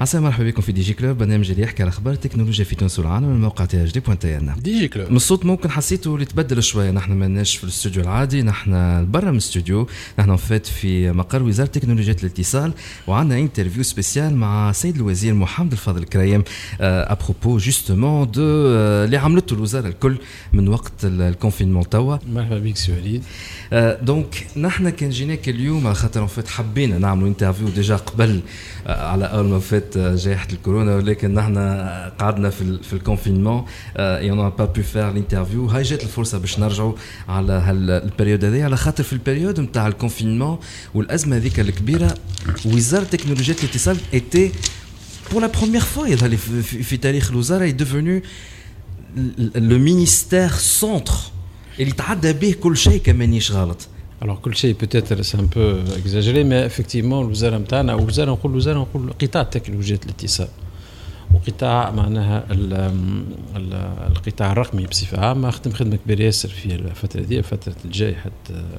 عسلامة مرحبا بكم في DigiClub برنامج اللي يحكي على أخبار التكنولوجيا في تونس والعالم من موقع THD point tn. DigiClub. من الصوت ممكن حسيتوا اللي تبدل شوية نحن ماناش في الاستوديو العادي نحن برا من الاستوديو نحن en fait في مقر وزارة تكنولوجيات الاتصال وعندنا interview spéciale مع سيد الوزير محمد الفاضل الكريم à propos justement de اللي عملته الوزارة الكل من وقت ال confinement توا. مرحبا بك سي وليد. donc نحن كان جيناك اليوم على خاطر en fait حبينا نعملوا interview déjà قبل آه، على أول ما فات جائحه الكورونا ولكن نحن قعدنا في في ال confinement et on n'a pas pu faire l'interview هاي جات الفرصة باش نرجعوا على هال période هذه على خاطر في ال période نتاع ال confinement والأزمة هذيك الكبيرة وزارة تكنولوجيات الاتصال ايتي première fois يظهر لي في, تاريخ الوزارة est devenu le ministère centre اللي تعدى به كل شيء كمانيش غلط Alors, كل شيء peut-être c'est un peu exagéré, mais effectivement الوزارة نتاعنا أو وزارة نقول وزارة نقول قطاع تكنولوجيا الاتصال وقطاع معناها ال ال القطاع الرقمي بصفة عامة خدم خدمة كبيرة ياسر في الفترة دي فترة جائحة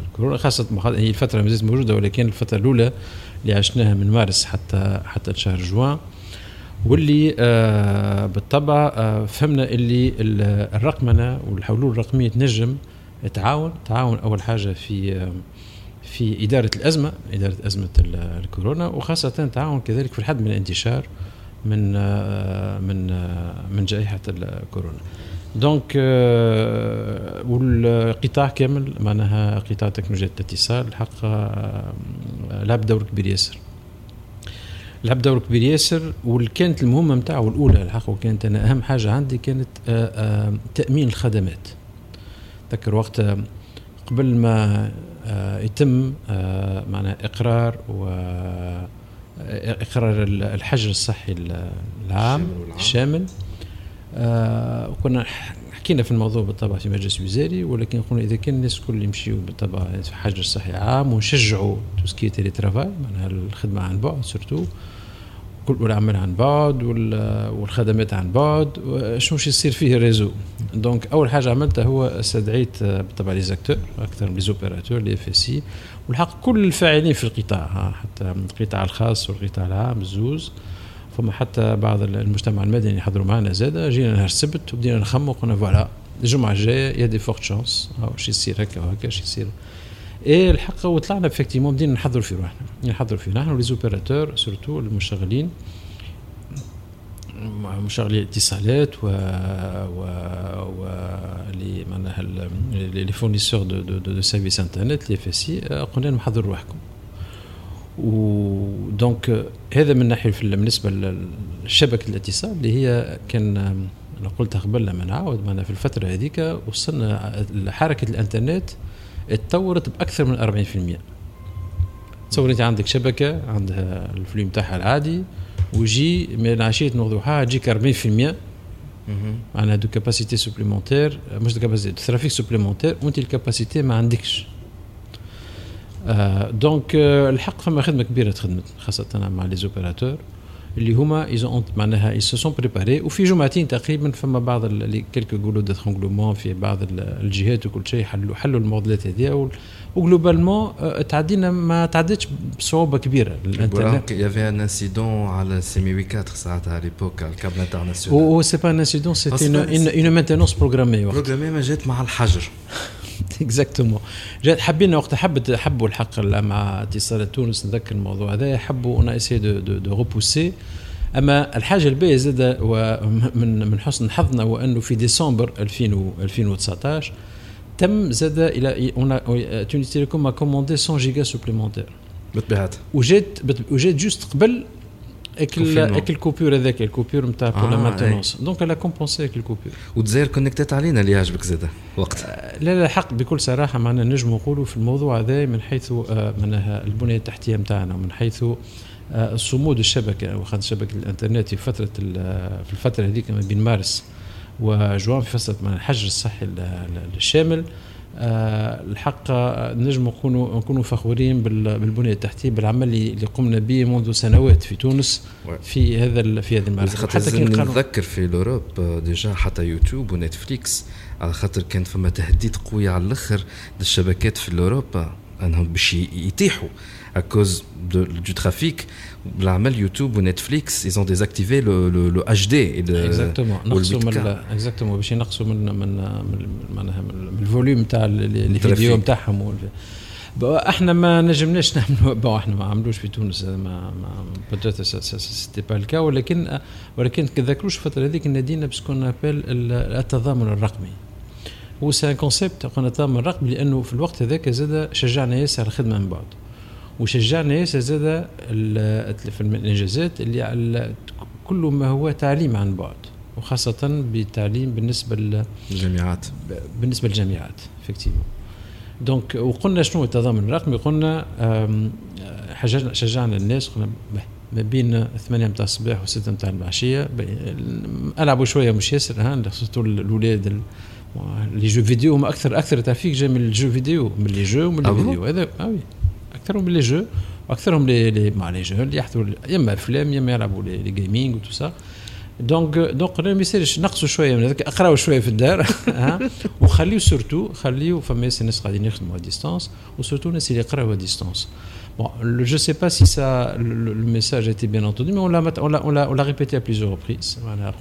الكورونا خاصة هي الفترة ما زالت موجودة ولكن الفترة الأولى اللي عشناها من مارس حتى حتى شهر جوان واللي آه بالطبع آه فهمنا اللي الرقمنة والحلول الرقمية تنجم تعاون. تعاون أول حاجة في في إدارة الأزمة إدارة أزمة الكورونا وخاصة تعاون كذلك في الحد من الانتشار من من من جائحة الكورونا. دونك والقطاع كامل معناها قطاع تكنولوجيا الاتصال الحق لعب دور كبير ياسر. لعب دور كبير ياسر وكانت المهمة نتاعو الاولى الحق وكانت أنا أهم حاجة عندي كانت تأمين الخدمات. تذكر وقت قبل ما آه، يتم آه، معنا إقرار و آه، إقرار الحجر الصحي العام الشامل وكنا حكينا في الموضوع بالطبع في مجلس وزاري ولكن قلنا إذا كان الناس الكل يمشيوا بالطبع في حجر صحي عام ونشجعوا tout ce qui télétravail معناها الخدمة عن بعد surtout كل العمل عن بعد والخدمات عن بعد. شنو باش يصير فيه ال réseau؟ donc أول حاجة عملتها هو استدعيت بالطبع les acteurs أكثر من opérateurs les FSI والحق كل الفاعلين في القطاع حتى القطاع الخاص والقطاع العام الزوز. فما حتى بعض المجتمع المدني يحضروا معنا زاد جينا نهار السبت وبدينا نخمو قلنا voilà الجمعة الجاية il y a de fortes chances شي يصير هكا وهكا شي يصير اي الحق وطلعنا effectivement بدينا نحضروا في روحنا. نحضروا في نحن les opérateurs surtout المشغلين مشغلي الاتصالات و و و لي معناها les fournisseurs de de de services internet les FSI قلنا لهم حضروا روحكم و donc هذا من ناحية بالنسبة لشبكة الاتصال اللي هي كان أنا قلتها قبل لما نعاود معنا في الفترة هذيك وصلنا حركة الإنترنت اتطورت بأكثر من 40% تصور أنت عندك شبكة عندها ال flux نتاعها العادي ويجي من عشيه نوضحها تجيك 40% معناها de capacité supplémentaire مش de capacité trafic supplémentaire وانت ال capacité ما عندكش. آه donc آه الحق فما خدمة كبيرة تخدمت خاصة مع les opérateurs اللي هما ils ont معناها ils se sont préparés وفي جمعتين تقريبا فما بعض quelques يقولوا d'étranglements في بعض الجهات وكل شيء حلوا حلوا المعضلات هذه و globalement تعدينا ما تعدتش بصعوبة كبيرة. الإنترنت. il y avait un incident على SEA-ME-WE 4 ساعتها à l'époque على ال câble international و c'est pas un incident c'était une maintenance programmée programmée جات مع الحجر اكزاكتومون جات حبينا وقت حبت حبوا الحق مع اتصالات تونس نذكر الموضوع هذا. حبوا اون اسي دو دو, دو روبوسي أما الحاجة الباهية زاد من من حسن حظنا هو أنه في ديسمبر 2019 تم زاد إلى تونس تيليكوم ما كوموندي 100 جيجا سوبليمونتير بالطبيعه وجات وجات جوست قبل اكل اكل كوبور هذاك الكوبور نتاع بور لا مانتونونس دونك لا كومبونسي اكل كوبور ودزاير كونكتات علينا اللي يعجبك زاد وقت لا لا حق بكل صراحة معنا نجم نقولوا في الموضوع هذا من حيث معناها البنية التحتية نتاعنا ومن حيث صمود الشبكة وخاصه شبكة الإنترنت في فترة في الفترة هذيك ما بين مارس وجوان في فترة الحجر الصحي الشامل. آه الحق نجم نكونوا نكونوا فخورين بالبنية التحتية بالعمل اللي قمنا به منذ سنوات في تونس في هذا في هذه المرحلة. حتى نتذكر في ال Europe déjà حتى يوتيوب ونتفليكس على خاطر كان فما تهديد قوي على الأخر للشبكات في ال Europe أنهم باش يتيحوا. À cause de, du trafic بالعمل يوتيوب ونتفليكس ils ont désactivé le, le, le HD et le exactement. Exactement. باش ينقصوا من من معناها من ال volume تاع الفيديو نتاعهم إحنا ما نجمناش نعملوا bon إحنا ما عملوش في تونس ما mais c'était pas le cas ولكن ولكن تذكروش الفترة هذيك نادينا ب ce qu'on appelle التضامن الرقمي. هو c'est un concept قلنا التضامن الرقمي لأنه في الوقت هذاك زاد شجعنا ياسر الخدمه من بعد وشجعنا ياسر زاد في الانجازات اللي على كل ما هو تعليم عن بعد وخاصة بالتعليم بالنسبة للجامعات بالنسبة للجامعات effectivement donc وقلنا شنو التضامن الرقمي؟ قلنا شجعنا الناس قلنا ما بين 8 نتاع الصباح و 6 نتاع العشيه ألعبوا شوية مش ياسر ها خصوصا الاولاد les jeux vidéo هما أكثر أكثر trafic جاي من ال jeux vidéo من les jeux ومن الفيديو هذا آه oui. أكثرهم من les jeux واكثرهم لي لي مع لي جو اللي يحضروا يا أما افلام يا أما يلعبوا les gaming et tout ça. donc donc ما يصيرش نقصوا شوية من هذاك اقراوا شوية في الدار ها. وخليو surtout خليو فما ناس قاعدين يخدموا à distance و surtout الناس اللي يقراوا à distance Bon, je ne sais pas si ça, le, le, message a été bien entendu, mais on l'a, on l'a, on l'a, on l'a répété à plusieurs reprises. Voilà,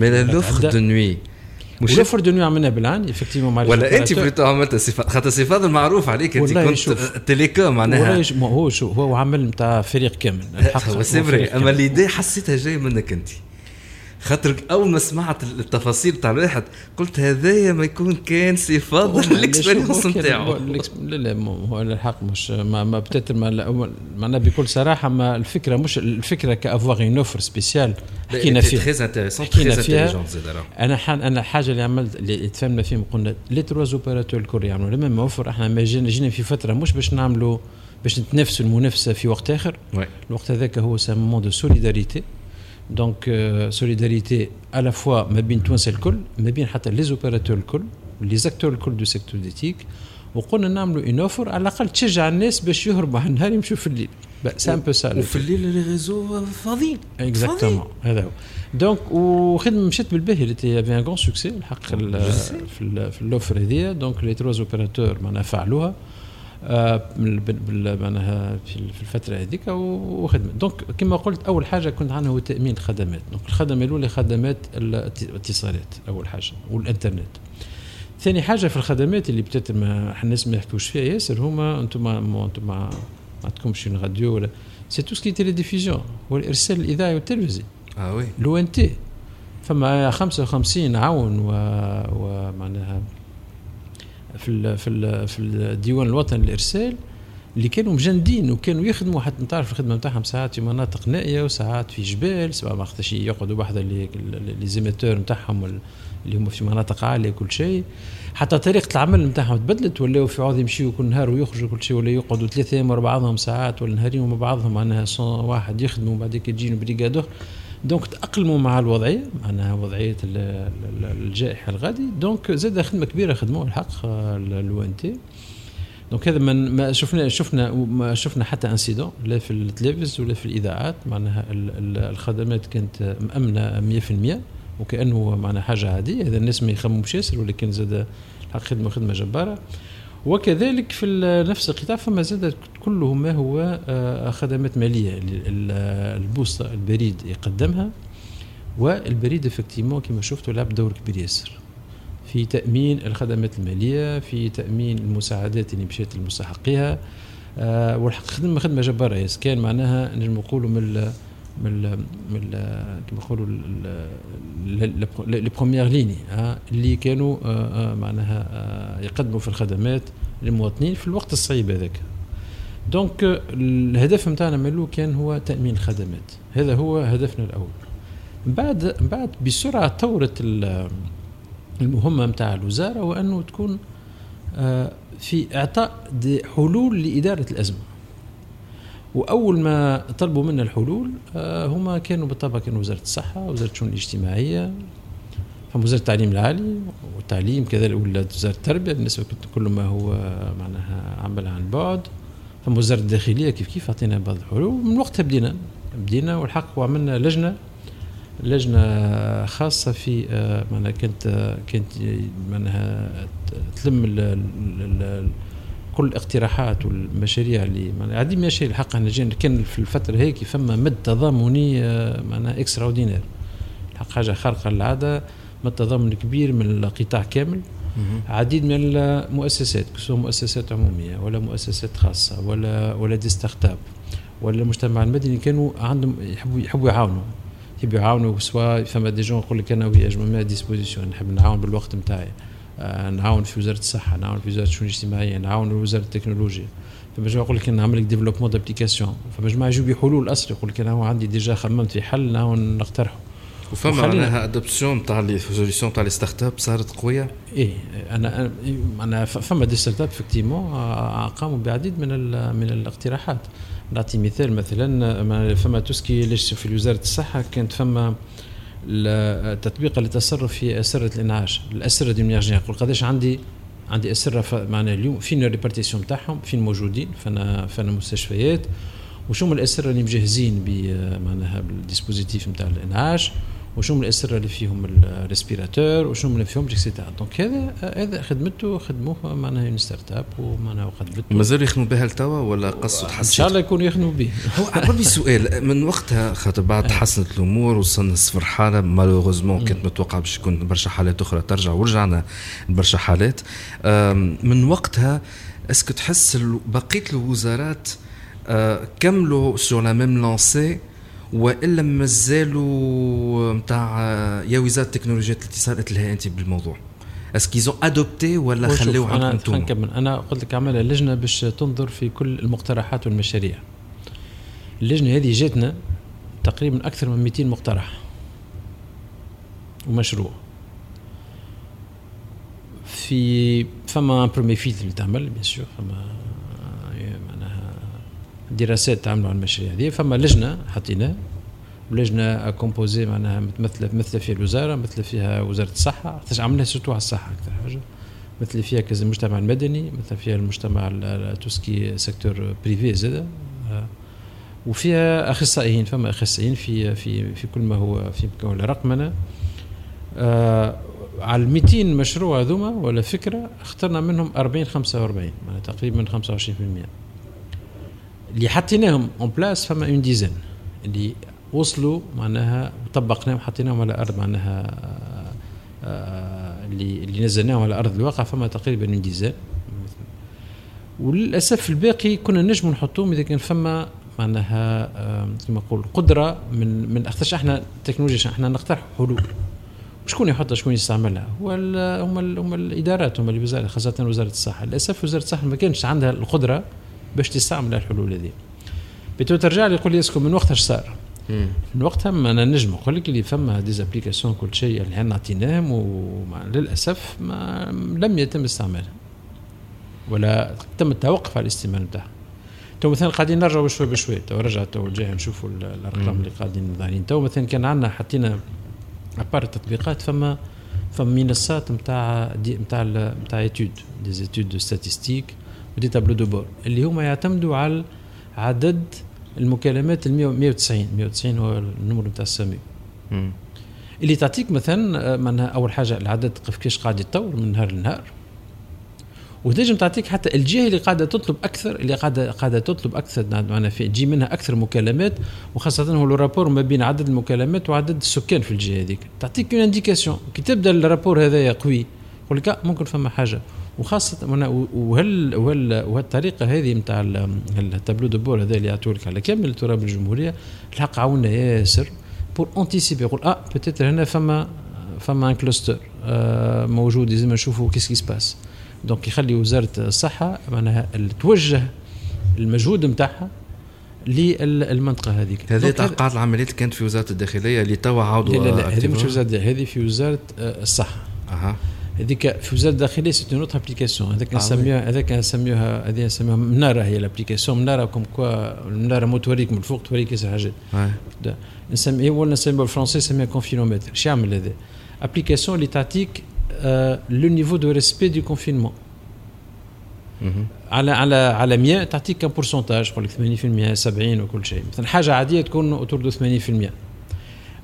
mais l'offre de nuit, مش l'offre de nuit عملناها بالعين effectivement مع ولا أنت plutôt عملت صفات خاطر صفات المعروف عليك. أنت كنت télécom معناها. هو هو شو هو عمل نتاع فريق كامل هو c'est أما l'idée حسيتها جاية منك أنت. خاطر أول ما سمعت التفاصيل تاع الواحد قلت هذايا ما يكون كان سي فاضل ال expérience نتاعو. لا لا هو الحق مش ما, ما peut-être معناها بكل صراحة ما الفكرة مش الفكرة ك avoir une offre spéciale حكينا فيها. حكينا فيها. أنا أنا حاجة اللي عملت اللي تفهمنا فيهم قلنا les trois opérateurs الكل يعملوا. لما offre إحنا ما جينا في فترة مش باش نعملوا باش نتنافسوا المنافسة في وقت آخر. الوقت هذاك هو c'est un moment de solidarité donc solidarité à la fois ما بين تونس الكل ما بين حتى les opérateurs الكل les acteurs الكل du secteur des TIC وقلنا نعملوا une offre على الاقل تشجع الناس باش يهربوا على النهار يمشوا في الليل c'est un peu ça وفي الليل les réseaux فاضيين exactement هذا هو donc وخدمه مشات بالباهي elle a fait un grand succès الحق في, ال offre هذيا donc les trois opérateurs معناها فعلوها معناها في الفترة هذيك وخدمة. donc كما قلت أول حاجة كنت عندنا هو تأمين الخدمات. donc الخدمة الأولى خدمات الاتصالات أول حاجة والإنترنت. ثاني حاجة في الخدمات اللي peut-être ما الناس ما يحكوش فيها ياسر هما أنتم أنتم ما عندكمش راديو ولا. c'est tout ce qui télédiffusion هو الارسال الاذاعي والتلفزي آه oui l'ONT فما 55 عون ومعناها في ال في ال في الديوان الوطني للارسال اللي كانوا مجندين وكانوا يخدموا حتى نتعرف الخدمة نتاعهم ساعات في مناطق نائية وساعات في جبال سواء ما خاطرش يقعدوا بحذا les émetteurs نتاعهم اللي هما في مناطق عالية كل شيء. حتى طريقة العمل نتاعهم تبدلت ولاو في عوض يمشيوا كل نهار ويخرجوا كل شيء ولا يقعدوا ثلاثة أيام ورا بعضهم ساعات ولا نهارين مع بعضهم معناها واحد يخدموا بعديك يجينوا brigade donc تأقلموا مع الوضعية معناها وضعية الجائحة الغادي. donc زاد خدمة كبيرة خدموها الحق l'ONT. donc هذا من ما شفنا شفنا ما شفنا حتى incident لا في التلفز ولا في الإذاعات. معناها الخدمات كانت مأمنة 100% وكأنه معناها حاجة عادية. هذا الناس ما يخمموش ياسر ولكن زاد الحق خدمه خدمة جبارة. وكذلك في نفس القطاع فما زاد كله ما هو آه، خدمات مالية البوسطه البريد يقدمها. والبريد effectivement كما شفتوا لعب دور كبير ياسر. في تأمين الخدمات المالية في تأمين المساعدات اللي مشات لمستحقيها. أه والحق خدمه خدمة جبارة ياس كان معناها نجم نقولوا من من من كما نقولوا les premières lignes اللي كانوا آه، آه، معناها آه، يقدموا في الخدمات للمواطنين في الوقت الصعيب هذاك. دونك الهدف نتاعنا مالو كان هو تأمين الخدمات. هذا هو هدفنا الأول. بعد بعد بسرعة طورت المهمة نتاع الوزارة وأنه تكون في إعطاء حلول لإدارة الأزمة. وأول ما طلبوا منا الحلول آه، هما كانوا بالطبع كانوا وزارة الصحة وزارة الشؤون الاجتماعية وزارة التعليم العالي والتعليم كذلك ولا وزارة التربية بالنسبة كل ما هو معناها عمل عن بعد. فما وزارة الداخلية كيف كيف أعطينا بعض الحلول. من وقتها بدينا بدينا والحق وعملنا لجنة لجنة خاصة في آه، معناها كانت كانت معناها تلم كل الاقتراحات والمشاريع اللي معناها عديد من المشاريع الحق إحنا جينا كان في الفترة هيك فما مد تضامني آه، معناها extraordinaire الحق حاجة خارقة للعادة مد تضامن كبير من القطاع كامل. عديد من المؤسسات سواء مؤسسات عمومية ولا مؤسسات خاصة ولا ولا des startups ولا المجتمع المدني كانوا عندهم يحبوا يحبوا يعاونوا. يحبوا يعاونوا سواء فما des gens يقول لك أنا oui je me mets à disposition نحب نعاون بالوقت نتاعي نعاون في وزارة الصحة نعاون في وزارة الشؤون الاجتماعية نعاون في وزارة التكنولوجيا. فما جماعة يقول لك نعمل لك développement d'application فما جماعة يجيو بحلول اصل يقول لك أنا عندي déjà خممت في حل نقترحه. وفما معناها adoption تاع les solutions تاع les startups صارت قوية؟ إيه أنا أنا فما des startups effectivement قاموا بعديد من من الاقتراحات. نعطي مثال مثلا فما tout ce qui est في وزارة الصحة كانت فما التطبيق للتصرف في أسرة الإنعاش الأسرة دي يقول قداش عندي عندي أسرة معنا اليوم فين ال répartition تاعهم فين موجودين فأنا فأنا مستشفيات. وشو الأسرة اللي مجهزين معناها بال dispositifs نتاع الإنعاش؟ وشو من الأسرة اللي فيهم ال respirateurs وشو من فيهم et cetera donc هذا هذا خدمته خدموه معناها une startup ومعناها خدمته. مازالوا يخدموا بها لتوا ولا قصوا تحسن إن شاء الله يكونوا يخدموا به. هو عربي سؤال من وقتها خاطر بعد تحسنت الأمور وصلنا صفر حالة malheureusement كانت متوقعه باش يكون برشا حالات أخرى ترجع ورجعنا برشا حالات. من وقتها est-ce que تحس بقية الوزارات آه، كملوا sur la même lancée وإلا مازالوا نتاع يا وزاره التكنولوجيا الاتصال لها أنت بالموضوع. est-ce qu'ils ont adopté ولا خلوها أنا نكمل أنا قلت لك عملها لجنة باش تنظر في كل المقترحات والمشاريع. اللجنة هذه جاتنا تقريبا أكثر من 200 مقترح ومشروع. في فما premier filtre اللي تعمل bien sûr فما دراسات تعملوا على المشاريع هذه. فما لجنة حطيناه ولجنه composée معناها متمثله مثل فيها الوزارة مثل فيها وزارة الصحة. عملنا surtout على الصحة أكثر حاجة. مثل فيها كذا المجتمع المدني مثل فيها المجتمع tout ce qui secteur privé زاد وفيها أخصائيين فما أخصائيين في في في كل ما هو في الرقمنه آه على ال 200 مشروع هذوما ولا فكرة اخترنا منهم 40 45 يعني تقريبا 25% اللي حطيناهم en place فما une dizaine اللي وصلوا معناها وطبقناهم حطيناهم على أرض معناها آه، اللي اللي نزلناهم على أرض الواقع فما تقريبا une dizaine وللأسف الباقي كنا نجم نحطوهم إذا كان فما معناها كما نقول قدرة من من اخطرش إحنا التكنولوجيا إحنا نقترح؟ حلول. شكون يحطها؟ شكون يستعملها؟ هو هم هم الإدارات هم الوزاره خاصة وزارة الصحة. للأسف وزارة الصحة ما كانش عندها القدرة باش تستعمل الحلول هذه. تو ترجع لي يقول لي est-ce que من وقتها إيش صار؟ من وقتها ما أنا نجم. نقول لك اللي فما des applications كل شيء اللي إحنا عطيناهم وللاسف ما لم يتم استعمالها. ولا تم التوقف على الاستعمال نتاعها تو مثلا قاعدين نرجعوا بشوي بشوي. تو رجع تو الجاي نشوفوا الأرقام اللي قاعدين ظاهرين تو مثلا كان عندنا حطينا ابار التطبيقات فما فما منصات نتاع نتاع نتاع études des études de statistiques و des tableaux de bord اللي هما يعتمدوا على عدد المكالمات ال 190 190 هو ال numéro نتاع السامي. اللي تعطيك مثلا معناها أول حاجة العدد كيفاش قاعد يتطور من نهار لنهار. وتنجم تعطيك حتى الجهة اللي قاعدة تطلب أكثر اللي قاعدة قاعدة تطلب أكثر معناها في تجي منها أكثر مكالمات وخاصة هو ال rapport ما بين عدد المكالمات وعدد السكان في الجهة هذيك. تعطيك une indication كي تبدأ ال rapport هذايا قوي يقول لك ممكن فما حاجة. وخاصة وهل وهل وهالطريقه هذه نتاع ال tableau de bord هذا اللي يعطولك على كامل تراب الجمهورية الحق عاونا ياسر pour anticiper يقول آه peut-être هنا فما فما un cluster آه موجود لازم نشوفوا qu'est-ce qui se passe donc يخلي وزارة الصحة معناها توجه المجهود نتاعها للمنطقه هذيك. هذه تعقيد العمليات اللي كانت في وزارة الداخلية اللي توا عاودوا لا لا, لا هذه مش وزارة هذه في وزارة آه، الصحة. أها. هذيك في وزاره الداخليه c'est une autre application هذاك نسميها هذاك نسميوها هذه نسميوها مناره هي ال application مناره comme quoi المناره مو توريك من الفوق توريك ياسر حاجات نسميه ولا نسميه بالفرنسي نسميها confinomètre شو يعمل هذا؟ application اللي تعطيك le niveau de respect de confinement على على على 100 تعطيك كم pourcentage يقول لك 80% 70 وكل شيء مثلا حاجة عاديه تكون autour de 80%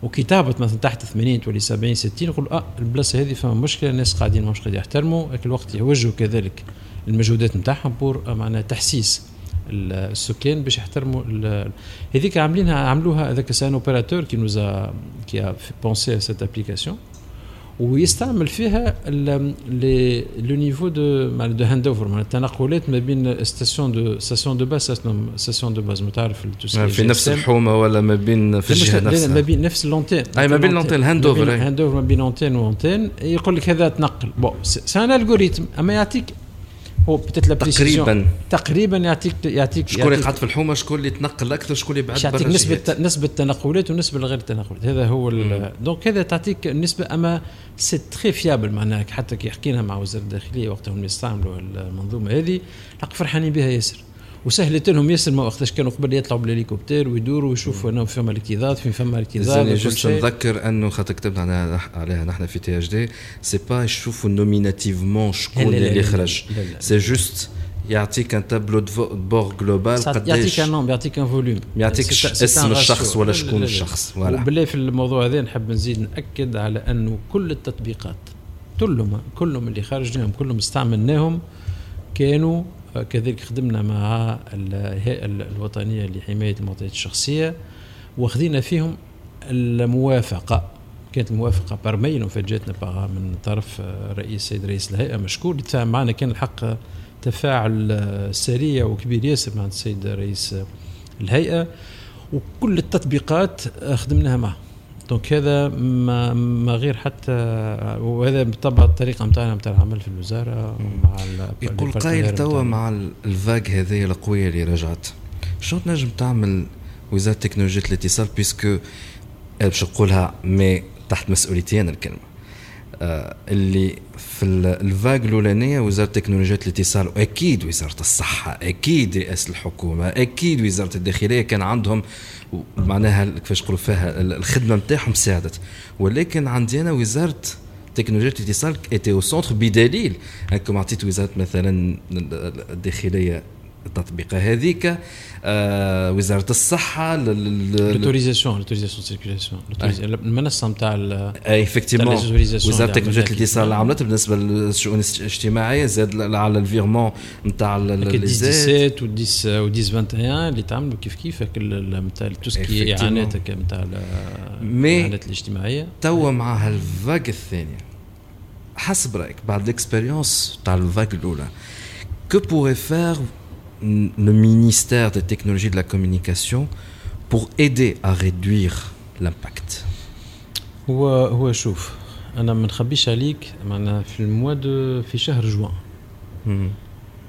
وكي تبدا مثلا تحت 80 تولي 70 60 يقول آه البلاصة هذه فما مشكلة الناس قاعدين مش قاعدين يحترموا الوقت يوجهوا كذلك المجهودات نتاعهم pour معناها تحسيس السكان باش يحترموا هذيك عاملينها عملوها هذاك سان اوبيراتور كي نوزا كي بونسي سيت ابليكاسيون ويستعمل فيها لو نيفو دو دو هاند اوفر معناتها التنقلات ما بين ستاسيون دو ستاسيون دو باز ستاسيون دو باز. تعرف في نفس الحومة ولا ما بين في الجهة نفسها. ما بين نفس اللونتين أي ما بين لونتين هاند اوفر هاند اوفر ما بين اونتين وأنتين. يقول لك هذا تنقل. بون سي ان الجوريثم أما يعطيك هو peut-être تقريبا تقريبا يعطيك يعطيك شكون اللي قاعد في الحومة شكون اللي تنقل أكثر شكون اللي بعد يعطيك نسبة نسبة التنقلات ونسبة غير التنقلات. هذا هو donc هذا تعطيك النسبة أما c'est très fiable معناها حتى كي حكينا مع وزارة الداخلية وقتهم يستعملوا المنظومة هذه فرحانين بها ياسر. وسهلت لهم ياسر ما وقتاش كانوا قبل يطلعوا بالهليكوبتر ويدوروا ويشوفوا انه فما الاكتظاظ فين فما الاكتظاظ juste نذكر أنه خاطر كتبنا عليها نحن في THD c'est pas يشوفوا nominativement شكون اللي خرج. c'est juste يعطيك un tableau de bord global قداش يعطيك un nom يعطيك un volume يعطيك اسم الشخص ولا شكون الشخص. voilà وبالله في الموضوع هذا نحب نزيد نأكد على أنه كل التطبيقات كلهم كلهم اللي خرجناهم كلهم استعملناهم كانوا كذلك خدمنا مع الهيئه الوطنية لحماية المعطيات الشخصية واخذين فيهم الموافقة. كانت الموافقة برميل وفاجاتنا من طرف رئيس سيد رئيس الهيئة مشكور. تفاهم معنا كان الحق تفاعل سريع وكبير ياسر مع السيد رئيس الهيئة وكل التطبيقات خدمناها معه. دونك هذا ما, ما غير حتى وهذا بالطبع الطريقة نتاعنا نتاع العمل في الوزارة مع يقول قايل توا مع الفاج هذه القوية اللي رجعت. شنو تنجم تعمل وزارة تكنولوجيا الاتصال بيسكو باش نقولها مي تحت مسؤوليتي أنا الكلمة. آه اللي في الفاج الأولانية وزارة تكنولوجيا الاتصال وأكيد وزارة الصحة أكيد رئاسة الحكومة أكيد وزارة الداخلية كان عندهم معناها كيفاش نقولوا فيها الخدمة نتاعهم ساعدت. ولكن عندي أنا وزارة تكنولوجيا الاتصال إتي أو سونتر بدليل انكم عطيت وزارة مثلا الداخلية التطبيقه هذيك آه وزارة الصحة لوتوريزاسيون لوتوريزاسيون سيركيلاسيون المنصة نتاع أي افكتيمون وزارة تكنولوجيا الاتصال عملت بالنسبة للشؤون الاجتماعية زاد على الفيرمون نتاع لي 17 و 10 و 21 اللي تعملوا كيف كيف نتاع تو سكي إعانات نتاع الإعانات الاجتماعية. توا مع هالفاق الثانية. حسب رأيك بعد ال expérience تاع ال vague الأولى que pourrait faire le ministère des technologies de la communication pour aider à réduire l'impact. هو هو شوف أنا ما نخبيش عليك معنا في ال mois de في شهر جوان.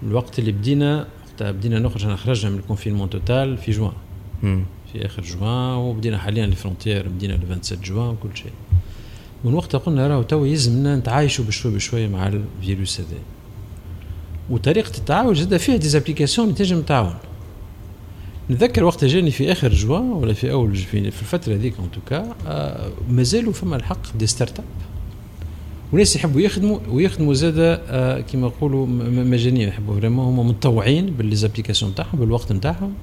الوقت اللي بدينا وقتها بدينا نخرج أنا خرجنا من ال confinement total في جوان. في آخر جوان وبدينا حاليا ال frontières بدينا ل 27 جوان وكل شيء. من وقتها قلنا راهو تو يلزمنا نتعايشوا بشوي بشوي مع الفيروس هذا. وطريقه التعاون زاد فيها des applications تنجم تعاون. نذكر وقت جاني في آخر جوان ولا في أول في الفترة هذيك en tout cas آه مازالوا فما الحق des start-up وناس يحبوا يخدموا ويخدموا زاد آه كما نقولوا مجانيا يحبوا vraiment هما متطوعين بـ les applications تاعهم بالوقت نتاعهم.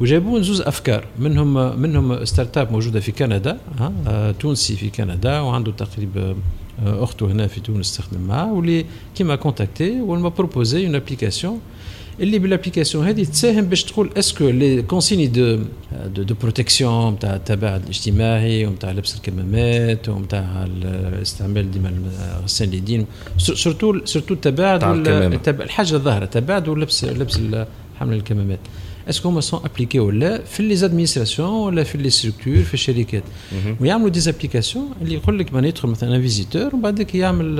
وجابوا زوز أفكار منهم منهم start-up موجودة في كندا آه تونسي في كندا وعنده تقريبا أخته هنا في تونس تخدم معاه واللي كيما contacté والما proposé une application اللي بال application هذه تساهم باش تقول est-ce que les consignes de de, de protection نتاع التباعد الاجتماعي ونتاع لبس الكمامات ونتاع الاستعمال ديما غسلان اليدين surtout surtout التباعد الحاجة الظاهرة التباعد ولبس لبس حمل الكمامات. est-ce que هما sont appliquées ولا في les administrations ولا في les structures في الشركات ويعملوا des applications اللي يقول لك من يدخل مثلا visiteur ومن بعدك يعمل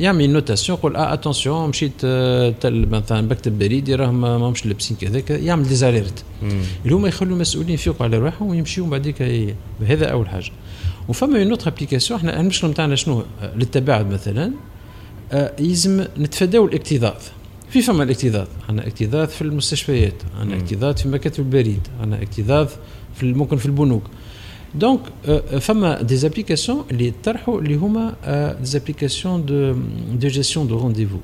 يعمل notation يقول آه attention مشيت مثلا مكتب بريد راهم ماهمش لابسين كذاك يعمل des alertes اللي هما يخلوا المسؤولين يفيقوا على روحهم ويمشيوا من بعدك هذا اول حاجة وفما une autre application إحنا المشكلة نتاعنا شنو للتباعد مثلا يلزم نتفاداو الاكتظاظ في فما الاكتظاظ. عندنا اكتظاظ في المستشفيات عندنا اكتظاظ في مكاتب البريد عندنا اكتظاظ في ممكن في البنوك. donc فما des applications اللي طرحوا اللي هما des applications de de gestion de rendez-vous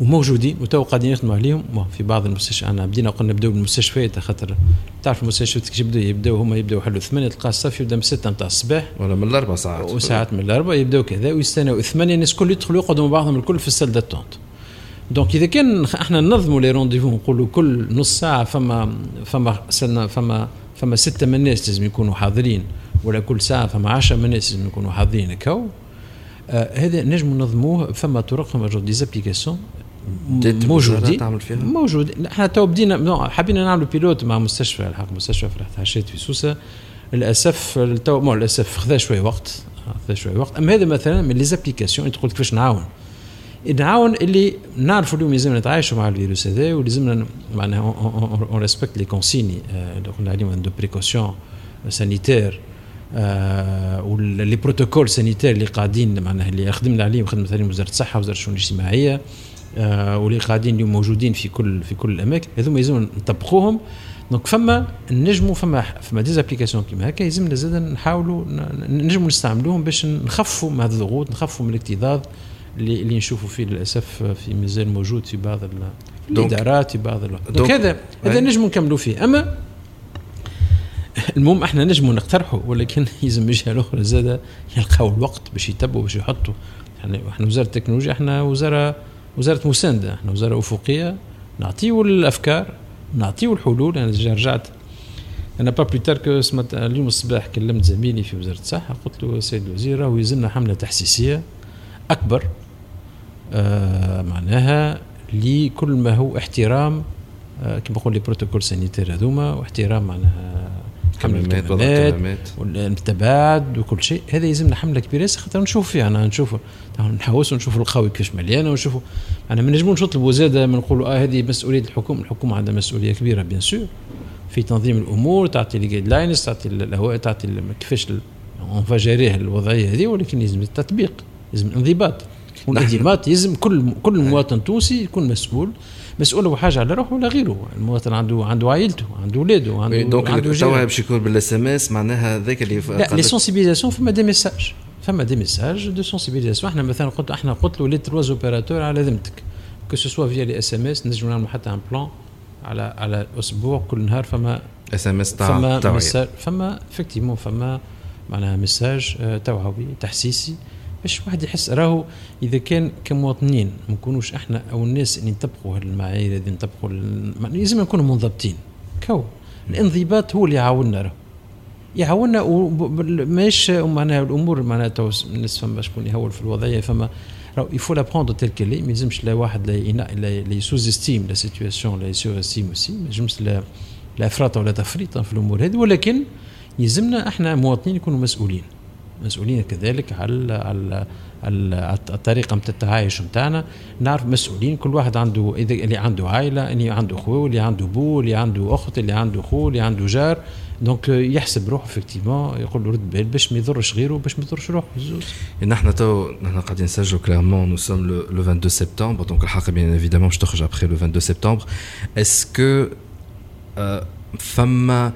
وموجودين وتو قاعدين يخدموا عليهم. في بعض المستشفيات أنا بدينا قلنا نبداو بالمستشفيات خاطر تعرف المستشفيات كيف يبداو يبداو هما يبداو يحلوا ثمانية تلقى الصف يبدأ من 6 نتاع الصباح. ولا من الاربع ساعات. وساعات من الاربع يبداو كذا ويستناو ثمانية. الناس الكل يدخلوا يقعدوا مع بعضهم الكل في ال salle d'attente donc إذا كان إحنا ننظموا les rendez-vous نقولوا كل نص ساعة فما فما سنة فما فما ستة من الناس لازم يكونوا حاضرين ولا كل ساعة فما 10 من الناس لازم يكونوا حاضرين هكا آه هذا نجم ننظموه فما طرق فما جو des applications موجودين تعمل فيها؟ موجود إحنا تو بدينا حبينا نعملوا pilote مع مستشفى الحق مستشفى في حشيت في سوسة. للأسف تو مو للأسف خذا شوية وقت. خذا شوية وقت. أما هذا مثلا من les applications تقول كيفاش نعاون. نعاون اللي نعرفوا اليوم لازمنا نتعايشوا مع الفيروس هذا ولازمنا معناها on respecte les consignes اللي قلنا عليهم de précaution sanitaire و les protocoles sanitaires اللي قاعدين معناها اللي خدمنا عليهم خدمت عليهم وزارة الصحة وزارة الشؤون الاجتماعية. آه واللي قاعدين اليوم موجودين في كل في كل الأماكن هذوما يلزم نطبقوهم. donc فما نجموا فما فما des applications كيما هكا يلزمنا زاد نحاولوا نجموا نستعملوهم باش نخفوا من هذه الضغوط نخفوا من الاكتظاظ اللي اللي نشوفوا فيه للأسف في مازال موجود في بعض الإدارات في بعض دونك هذا هذا نجموا نكملوا فيه. أما المهم إحنا نجموا نقترحوا ولكن يلزم جهه الأخرى زاد يلقاو الوقت باش يتبعوا باش يحطوا. إحنا وزارة التكنولوجيا إحنا وزارة وزارة مسانده إحنا وزارة أفقية نعطيو الأفكار نعطيو الحلول. أنا يعني رجعت أنا pas plus tard سمعت اليوم الصباح كلمت زميلي في وزارة الصحة قلت له سيد الوزير راهو يلزمنا حملة تحسيسية أكبر آه معناها لكل ما هو احترام آه كما نقول les protocoles sanitaires هذوما واحترام معناها الكمامات والتباعد وكل شيء. هذا يلزمنا حملة كبيرة خاطر نشوف فيها أنا نشوف نحوس ونشوف القهوه كيفاش مليانه ونشوفوا. أنا ما نجموش نطلبوا زاده ما نقولوا آه هذه مسؤولية الحكومة. الحكومة عندها مسؤولية كبيرة bien sûr. في تنظيم الأمور تعطي les guidelines تعطي الهواء تعطي كيفاش on va gérer الوضعية هذه ولكن يلزم التطبيق يلزم الانضباط. والانضباط يلزم كل كل مواطن تونسي يكون مسؤول مسؤول وحاجة على روحه ولا غيره. المواطن عنده عنده عائلته عنده اولاده عنده donc عنده باش يكون بال SMS معناها ذاك اللي la les sensibilisation فما des messages فما des messages de sensibilisation إحنا مثلا قلت إحنا قلت له les trois opérateurs على ذمتك que ce soit via les SMS نجموا نعملوا حتى un plan على على أسبوع كل نهار فما SMS تاع فما فما effectivement فما معناها message توعوي تحسيسي باش واحد يحس راهو إذا كان كمواطنين ما نكونوش إحنا أو الناس اللي نطبقوا المعايير اللي نطبقوا لازم نكونوا منضبطين. que الانضباط هو اللي يعاوننا راهو. يعاوننا ماش معناها الأمور معناها تو الناس فما شكون يهول في الوضعية فما راهو يفو لا بروندر تيل كيلي ما يلزمش لا واحد لا يسوز استيم لا سيتياسيون لا يسوز استيم اوسي ما يلزمش لا لا إفراط ولا تفريط في الأمور هذه ولكن يلزمنا إحنا مواطنين نكونوا مسؤولين. مسؤولين كذلك على على الطريقة نتاع التعايش نتاعنا نعرف مسؤولين كل واحد عنده إذا اللي عنده عائلة اللي عنده خوه اللي عنده بو اللي عنده أخت اللي عنده خو اللي عنده جار. دونك يحسب روحه افكتيفون يقول له رد بال باش ما يضرش غيره باش ما يضرش روحه. بزوز نحن تو نحن قاعدين نسجلوا clairement nous sommes le 22 سبتمبر donc الحلقة bien évidemment باش تخرج après le 22 سبتمبر est-ce que فما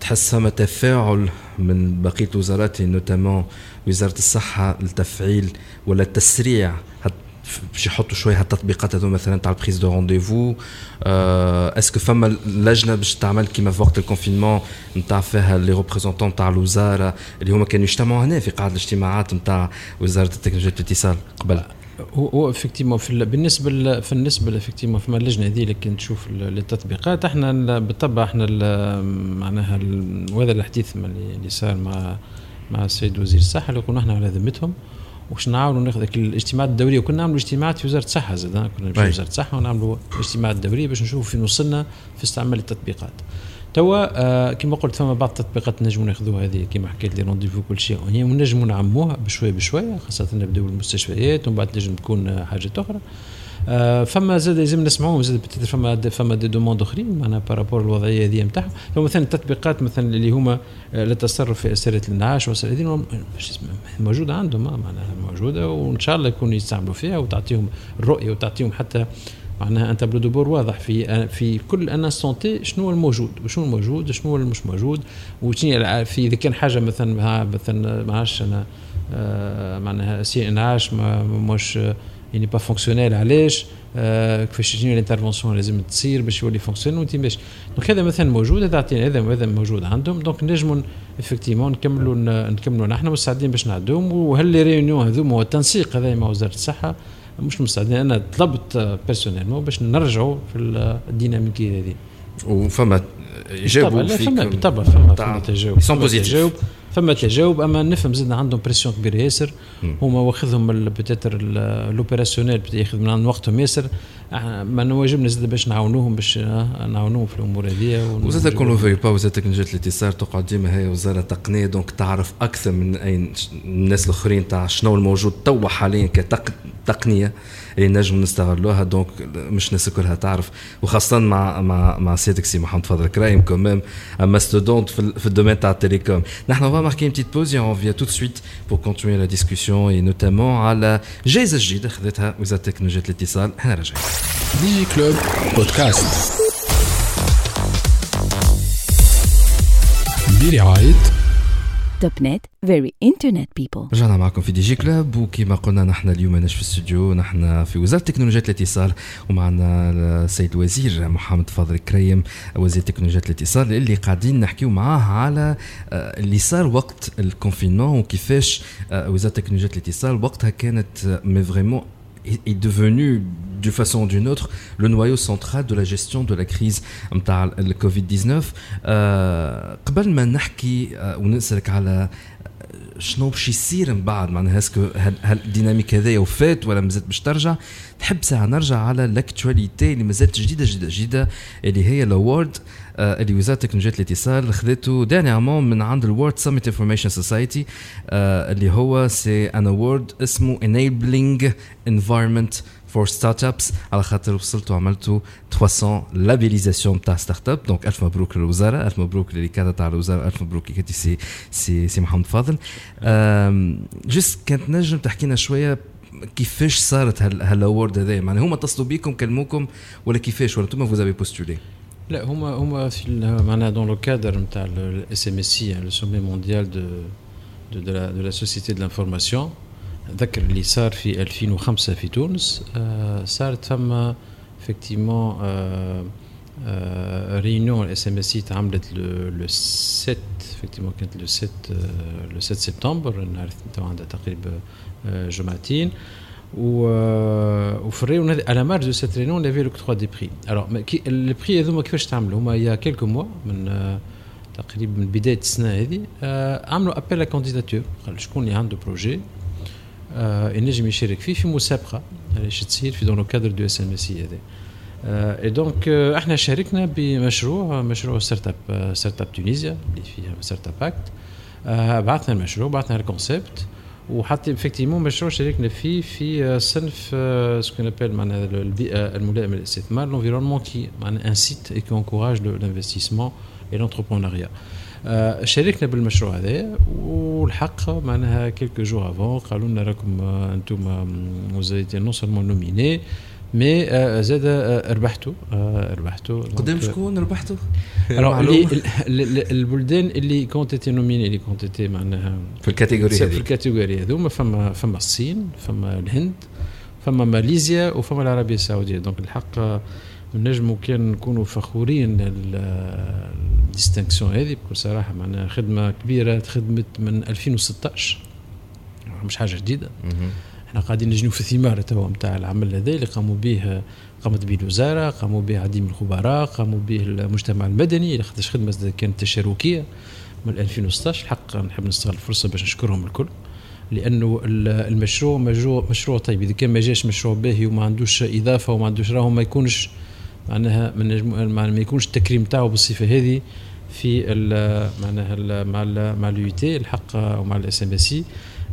تحس فما تفاعل من بقية الوزارات notamment وزارة الصحة لتفعيل ولا التسريع باش يحطوا شوية هالتطبيقات هذو مثلا تاع ال prise de rendez-vous est-ce que فما لجنة باش تعمل كيما في وقت ال confinement نتاع فيها les représentants نتاع الوزارة اللي هما كانوا يجتمعوا هنا في قاعة الاجتماعات نتاع وزارة التكنولوجيا والاتصال قبل؟ هو effectivement في بالنسبة في النسبة effectivement فما اللجنه هذه اللي كنت تشوف التطبيقات إحنا بالطبع إحنا معناها وهذا الحديث اللي صار مع مع السيد وزير الصحة اللي قلنا إحنا على ذمتهم. وش نعاونوا ناخذ الاجتماعات الدوريه وكنا نعملوا اجتماعات في وزارة الصحة زاد كنا نمشي وزاره الصحة ونعملوا اجتماعات دوريه باش نشوفوا فين وصلنا في استعمال التطبيقات. توا آه كما قلت فما بعض التطبيقات نجموا ناخذوها هذه كما حكيت لي rendez-vous كل شيء هي ونجموا نعموها بشوية بشوية خاصة نبدأو بالمستشفيات ومن بعد نجم تكون حاجات أخرى. آه فما زاد لازم نسمعوهم زاد فما فما des demandes أخرين معناها par rapport الوضعية هذه نتاعهم مثلا التطبيقات مثلا اللي هما آه، للتصرف في اسئله الانعاش هذه موجودة عندهم آه، معناها موجودة وإن شاء الله يكونوا يستعملوا فيها وتعطيهم الرؤية وتعطيهم حتى معناها un tableau de bord واضح في في كل entité شنو الموجود وشنو الموجود شنو المش موجود وشنو في إذا كان حاجة مثلا مثلا ما عادش أنا آه، معناها si انعاش مش يعني pas fonctionnel علاش؟ آه كيفاش شنو ال intervention لازم تصير باش يولي fonctionnel وانت باش. donc هذا مثلا موجود هذا عطينا هذا هذا موجود عندهم. donc نجموا effectivement نكملوا نكملوا نحن مستعدين باش نعدوهم. وهل réunions هذوما هو التنسيق هذا مع وزارة الصحة. مش مستعدين. أنا طلبت بيرسونيلمون باش نرجعوا في الديناميكية هذه. وفما جاوبوا فما بالطبع فما فما تجاوب سون بوزيتيف فما تجاوب أما نفهم زدنا عندهم بريسيون كبيرة. ياسر هما واخذهم بتاتر لوبيراسيونيل ياخذ من عند وقتهم. ياسر ما نواجبنا زاد باش نعاونوهم باش نعاونوهم في الأمور هذه وزاد كون فيو با وزاد تكنولوجيا الاتصال تقعد ديما هي وزاره تقنيه دونك تعرف أكثر من اي الناس الاخرين تاع شنو الموجود توا حاليا كتقنيه اللي نجم نستغلوها donc مش الناس كلها تعرف. وخاصة مع مع مع سيادك سي محمد فضل كرايم quand même mastodonte في, في ال domaine تاع ال télécom. نحن on va marquer une petite pause et on revient tout la discussion et notamment على جائزه جديده خذتها وزاره تكنولوجيا الاتصال إحنا راجعين DigiClub podcast برعايه توب نت very internet people رجعنا معكم في DigiClub وكما قلنا نحن اليوم ماناش في الاستوديو نحن في وزارة تكنولوجيا الاتصال ومعنا السيد الوزير محمد فاضل كريم وزير تكنولوجيا الاتصال اللي قاعدين نحكيو معاه على آه، اللي صار وقت ال confinement وكيفاش آه، وزارة تكنولوجيا الاتصال وقتها كانت mais vraiment est devenu d'une façon ou d'une autre le noyau central de la gestion de la crise نتاع الكوفيد 19 أه قبل ما نحكي أه ونسالك على شنو باش يصير من بعد معناها est-ce que هل ال dynamique هذايا وفات ولا مازالت باش ترجع تحب ساعه نرجع على ال actualité اللي مازالت جديده جديده جديده اللي هي ال award اللي وزارة تكنولوجيا الاتصال خذته dernièrement من عند ال World Summit Information Society اللي هو c'est un award اسمه enabling environment for start-ups على خاطر وصلتوا عملتوا 300 labellisations تاع start-up donc ألف مبروك للوزارة ألف مبروك للكادر تاع الوزارة ألف مبروك كي سي سي سي محمد فاضل. juste كانت نجم تحكي لنا شوية كيفاش صارت هال award هذايا. معناها هما اتصلوا بيكم كلموكم ولا كيفاش؟ ولا أنتم vous avez postulé لا هما هما في معناها dans le cadre نتاع ال SMSI le Sommet mondial de de la de la société de l'information ذكر اللي صار في 2005 في تونس آه صارت ثم effectivement réunion ال SMSI تعملت le 7 effectivement كانت le 7 le 7 سبتمبر النهار عندها تقريبا جمعتين وفي ال réunion هذه على marge de cette réunion il y avait l'octroi des prix alors les prix هذوما كيفاش تعملوا هما il y a quelques mois من تقريبا من بدايه السنة هذه عملوا appel à candidatures قال شكون اللي عنده projet ينجم يشارك فيه في مسابقه علاش تصير في dans le cadre du SMSI هذا et donc إحنا شاركنا بمشروع مشروع start-up Startup Tunisia اللي فيها Startup Act بعثنا المشروع بعثنا ال concept وحتى effectivement مشروع شاركنا فيه في صنف ce qu'on appelle معناها البيئه الملائمه للاستثمار l'environnement qui معناها incite et qui encourage l'investissement et l'entrepreneuriat شاركنا بالمشروع هذا والحق معناها quelques jours avant قالوا لنا راكم أنتم vous étiez non seulement nominés mais زاد ربحتوا ربحتوا قدام شكون ربحتوا؟ اللي البلدان اللي كونت été nominés اللي كونت été معناها في ال catégorie هذه في ال catégorie هذوما فما فما الصين فما الهند فما ماليزيا وفما العربية السعودية. donc الحق نجموا كان نكونوا فخورين ال distinction هذه بكل صراحة معناها خدمة كبيرة خدمت من 2016 مش حاجة جديدة. إحنا قاعدين نجنوا في الثمار توا نتاع العمل هذا اللي قاموا به قامت به الوزاره قاموا به عديد من الخبراء قاموا به المجتمع المدني خاطرش خدمه كانت تشاركيه من 2016 الحق نحب نستغل الفرصه باش نشكرهم الكل لأنه المشروع مشروع مشروع طيب اذا كان ما جاش مشروع باهي وما عندوش اضافه وما عندوش راهو ما يكونش معناها ما يكونش التكريم تاعو بالصفه هذه في معناها مع ال مع اليو تي الحق ومع الاس ام اس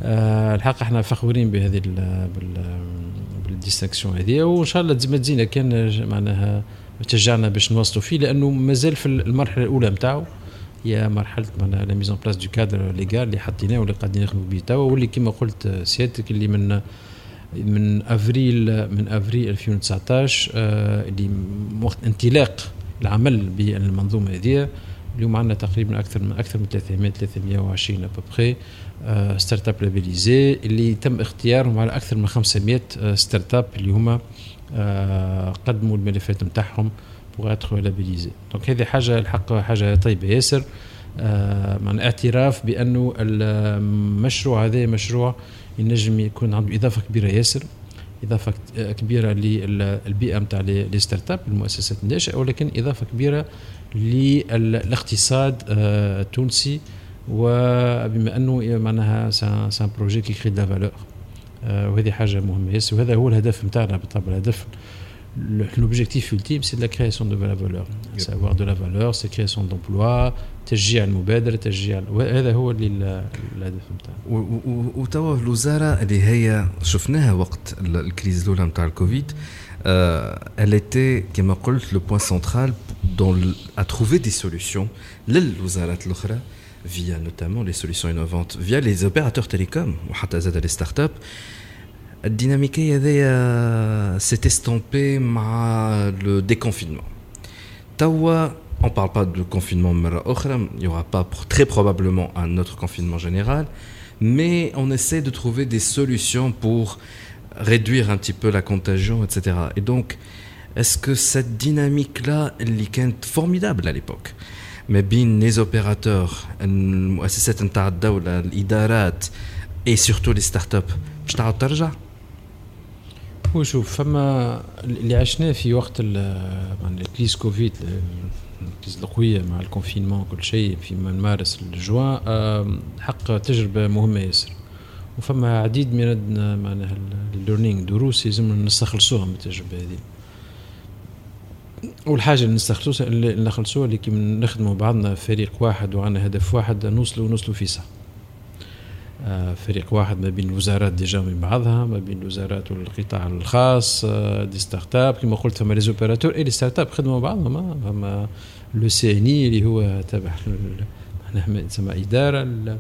الحق إحنا فخورين بهذه بالديستنكسيون هذه. وإن شاء الله ما تزينا كان معناها تشجعنا باش نوصلوا فيه لأنه مازال في المرحلة الأولى نتاعو. هي مرحلة معناها لا ميزون بلاس دو كادر ليغال اللي حطيناه واللي قاعدين نخدموا به توا واللي كما قلت سيادتك اللي من من افريل من أفريل 2019 اللي وقت انطلاق العمل بالمنظومة هذه. اليوم عندنا تقريبا أكثر من أكثر من 300 320 à peu près start-up labellisées اللي تم اختيارهم على أكثر من 500 start-up اللي هما قدموا الملفات نتاعهم pour être labellisées donc هذه حاجة الحق حاجة طيبة. ياسر آه من اعتراف بأنه المشروع هذا مشروع ينجم يكون عنده إضافة كبيرة. ياسر إضافة كبيرة للبيئة نتاع les startups المؤسسات الناشئه ولكن إضافة كبيرة للاقتصاد آه، التونسي وبما أنه معناها c'est un projet qui crée de valeur وهذه حاجة مهمة ياسر وهذا هو الهدف نتاعنا بالطبع الهدف l'objectif ultime, c'est de la création de la valeur. Yep. Savoir de la valeur, c'est création d'emplois, تشجيع المبادرة تشجيع هذا هو اللي الهدف نتاعنا. وتوا الوزارة اللي هي شفناها وقت الكريز الأولى نتاع الكوفيد elle était كما قلت le point central dans à trouver des solutions للوزارات الأخرى via notamment les solutions innovantes, via les opérateurs télécoms, ou à les startups, la dynamique euh, s'est estompée par le déconfinement. Tawa, on ne parle pas de confinement, il n'y aura pas très probablement un autre confinement général, mais on essaie de trouver des solutions pour réduire un petit peu la contagion, etc. Et donc, est-ce que cette dynamique-là, elle est formidable à l'époque? ما بين les opérateurs المؤسسات نتاع الدولة الإدارات et surtout les startups باش تعاود ترجع؟ هو شوف فما اللي عشناه في وقت الكريس كوفيد الكريز القوية مع ال confinement كل شيء في من مارس لجوان حق تجربة مهمة ياسر. وفما عديد من معناها ال learning دروس يلزم نستخلصوها من التجربة هذه. والحاجة اللي نستخلصوها اللي نخلصوها اللي كي نخدموا بعضنا فريق واحد وعندنا هدف واحد نوصلوا نوصلوا في ساعة. آه، فريق واحد ما بين الوزارات déjà من بعضها ما بين الوزارات والقطاع الخاص آه، des startups كما قلت فما les opérateurs et les startups خدموا بعضهم آه، فما لو سي إن اللي هو تابع معناها تسمى إدارة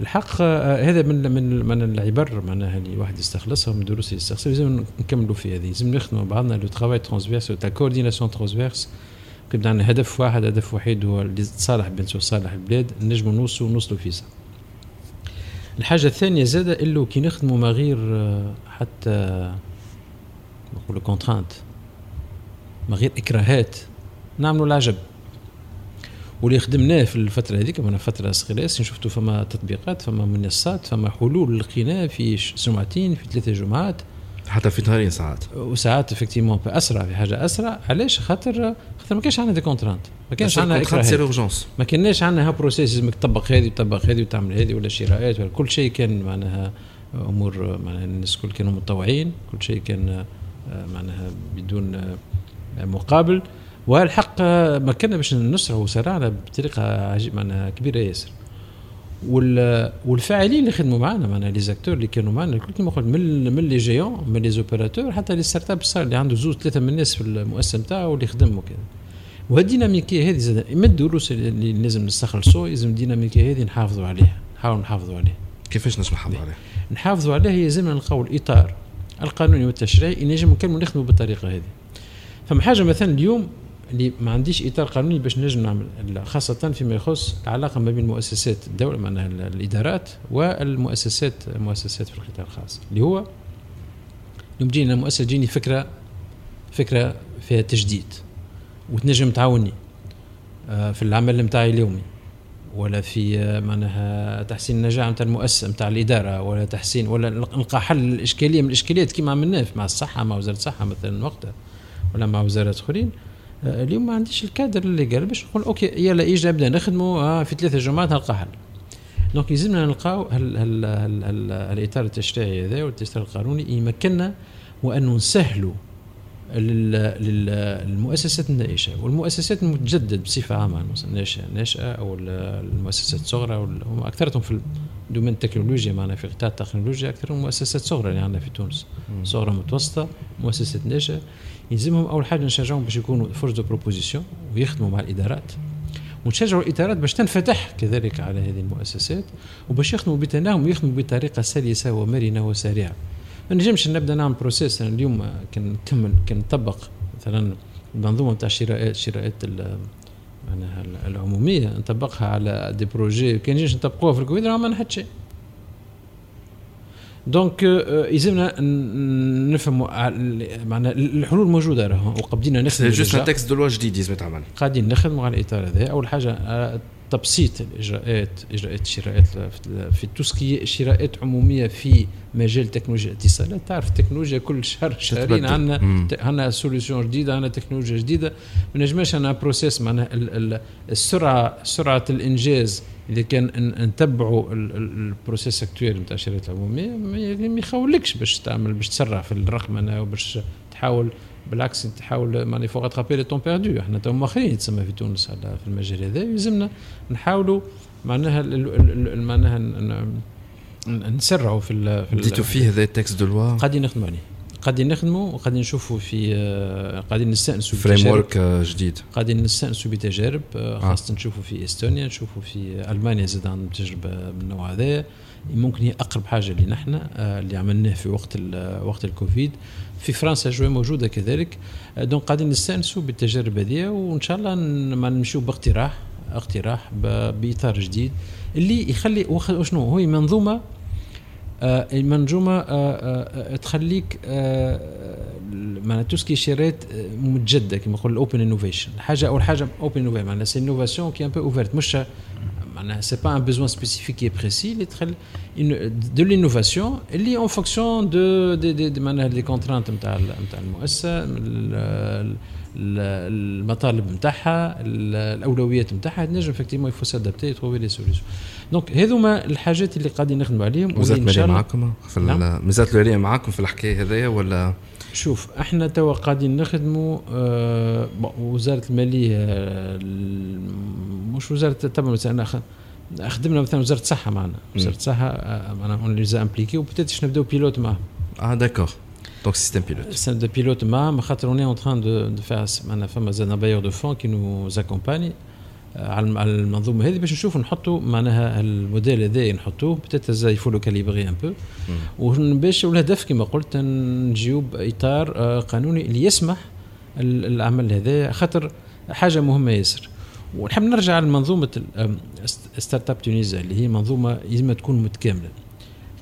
الحق هذا من من من العبر معناها اللي واحد يستخلصها من دروس يستخلصها. لازم نكملوا في هذه. لازم نخدموا بعضنا. لو ترافاي ترانسفيرس تاع كورديناسيون ترانسفيرس عندنا هدف واحد. هدف وحيد هو صالح بين صالح البلاد. نجموا نوصلوا نوصلوا فيه الحاجة الثانية زاد اللي كي نخدموا ما غير آه، حتى نقولوا contraintes ما غير إكراهات. نعملوا العجب. واللي خدمناه في الفترة هذيك من فترة صغيرة شفتوا فما تطبيقات فما منصات فما حلول لقيناه في جمعتين في ثلاثة جمعات. حتى في نهارين ساعات. وساعات effectivement أسرع في حاجة أسرع. علاش؟ خاطر خاطر ما كانش عندنا des contraintes ما كانش عندنا اكراهات ما كناش عندنا ها process لازمك تطبق هذه وتطبق هذه وتعمل هذه ولا شراءات ولا كل شيء كان معناها أمور معناها الناس الكل كانوا متطوعين. كل شيء كان آه، معناها بدون آه، مقابل. والحق آه، ما كنا باش نسرع وسرعنا بطريقة عجيب معناها كبيرة ياسر. والفاعلين اللي خدموا معنا معنا les acteurs اللي كانوا معنا الكل كما قلت من من les jeunes من les opérateurs حتى les startups صار اللي عنده زوج ثلاثة من الناس في المؤسسة نتاعو واللي خدم وكذا وهالديناميكية هذه زاد من الدروس اللي لازم نستخلصوا لازم الديناميكية هذه نحافظوا عليها نحاولوا نحافظوا عليها. كيفاش نجم نحافظوا عليها؟ نحافظوا عليها يلزمنا نلقاو الإطار القانوني والتشريعي نجم نكملوا نخدموا بالطريقة هذه. فما حاجة مثلا اليوم اللي ما عنديش إطار قانوني باش نجم نعمل خاصة فيما يخص العلاقة ما بين مؤسسات الدولة معناها الإدارات والمؤسسات المؤسسات في القطاع الخاص اللي هو يوم تجينا مؤسسة تجيني فكرة فكرة فيها تجديد وتنجم تعاوني آه، في العمل نتاعي اليومي ولا في آه، معناها تحسين النجاح نتاع المؤسسة نتاع الإدارة ولا تحسين ولا نلقى حل الإشكالية من الإشكاليات كما عملناه مع الصحة مع وزارة الصحة مثلا وقتها ولا مع وزارات أخرين. اليوم ما عنديش الكادر اللي قال باش نقول okay يلا ايجا نبدا نخدموا آه في ثلاثة جمعات نلقى حل. donc يلزمنا نلقاو هل هل هل هل الاطار التشريعي هذا والتشريع القانوني يمكننا وان نسهلوا للمؤسسات الناشئه والمؤسسات المتجدد بصفه عامه الناشئه الناشئه أو المؤسسات الصغرى هم اكثرتهم في domaine التكنولوجيا معنا في قطاع التكنولوجيا أكثرهم مؤسسات صغرى اللي عندنا في تونس. صغرى متوسطة مؤسسات ناشئه يلزمهم أول حاجة نشجعهم باش يكونوا force de proposition ويخدموا مع الإدارات. ونشجعوا الإدارات باش تنفتح كذلك على هذه المؤسسات وباش يخدموا بتناغم ويخدموا بطريقة سلسة ومرنة وسريعة. ما نجمش نبدأ نعمل process أنا اليوم كان نكمل كان نطبق مثلا المنظومه نتاع الشراءات شراءات معناها العمومية نطبقها على دي بروجي كان نجيش نطبقوها في الكويت ما نحط شيء دونك يلزمنا نفهموا معناها الحلول موجوده راهو وقبدينا نخدموا جوست تكست دو لوا جديد لازم يتعمل قاعدين نخدموا على الاطار هذا اول حاجة تبسيط الإجراءات إجراءات الشراءات في توسكي شراءات عمومية في مجال تكنولوجيا الاتصالات. تعرف التكنولوجيا كل شهر شهرين عندنا عندنا سوليسيون جديدة عندنا تكنولوجيا جديدة. ما نجمش أنا بروسيس معناها السرعة سرعة الإنجاز اذا كان نتبعوا البروسيس اكتويل نتاع الشركات العمومية ما يخولكش باش تعمل باش تسرع في الرقمنة وباش تحاول بالعكس تحاول ماني فوق اترابي لي تون بيردو. إحنا تو مؤخرين يتسمى في تونس على في المجال هذا يلزمنا نحاولوا معناها معناها نسرعوا في في بديتوا فيه هذا التكست دو لوا؟ قاعدين نخدموا عليه. قاعدين نخدموا وقاعدين نشوفوا في آه، قاعدين نستانسوا framework جديد. قاعدين نستأنسوا بتجارب آه، خاصة آه. نشوفوا في إستونيا نشوفوا في ألمانيا زاد عندهم تجربة من النوع هذا. ممكن هي أقرب حاجة اللي نحن اللي عملناه في وقت وقت الكوفيد. في فرنسا شوية موجوده كذلك donc قاعدين نستانسوا بالتجارب هذه وان شاء الله ما نمشيو باقتراح اقتراح بإطار جديد اللي يخلي شنو هو منظومة آه، المنظومه آه، آه، تخليك معناها تو سكي شيرات متجدده كما نقول الاوبن انوفيشن حاجة أول حاجة اوبن انوفيشن معناها سي انوفاسيون كي ان بو اوفرت مش معناها سي با ان بيزوان سبيسيفيك كي بريسي اللي تخل دو لينوفاسيون اللي اون فونكسيون دو دي دي معناها دي كونترانت نتاع نتاع المؤسسه المطالب نتاعها الاولويات نتاعها تنجم افكتيمون يفو سادابتي تروفي لي سوليسيون دونك هذوما الحاجات اللي قاعدين نخدموا عليهم مازالت ماليه معاكم في نعم. مازالت ماليه معاكم في الحكاية هذايا ولا شوف إحنا توا قاعدين نخدموا آه وزارة المالية مش وزارة تبع مثلا خدمنا مثلا وزارة الصحة معنا. وزارة الصحة آه، معنا اون لي امبليكي وبتاتش نبداو بيلوت معاهم. آه داكور Donc système pilote. Système de pilote MAM, on est en train de, de faire un bailleur de fonds qui nous accompagne على المنظومة هذه باش نشوفوا نحطوا معناها الموديل هذا نحطوه. peut-être il faut le calibrer un peu وباش والهدف كما قلت نجيو بإطار قانوني اللي يسمح العمل هذا خاطر حاجة مهمة ياسر. ونحب نرجع لمنظومه Startup Tunisia اللي هي منظومة لازم تكون متكاملة.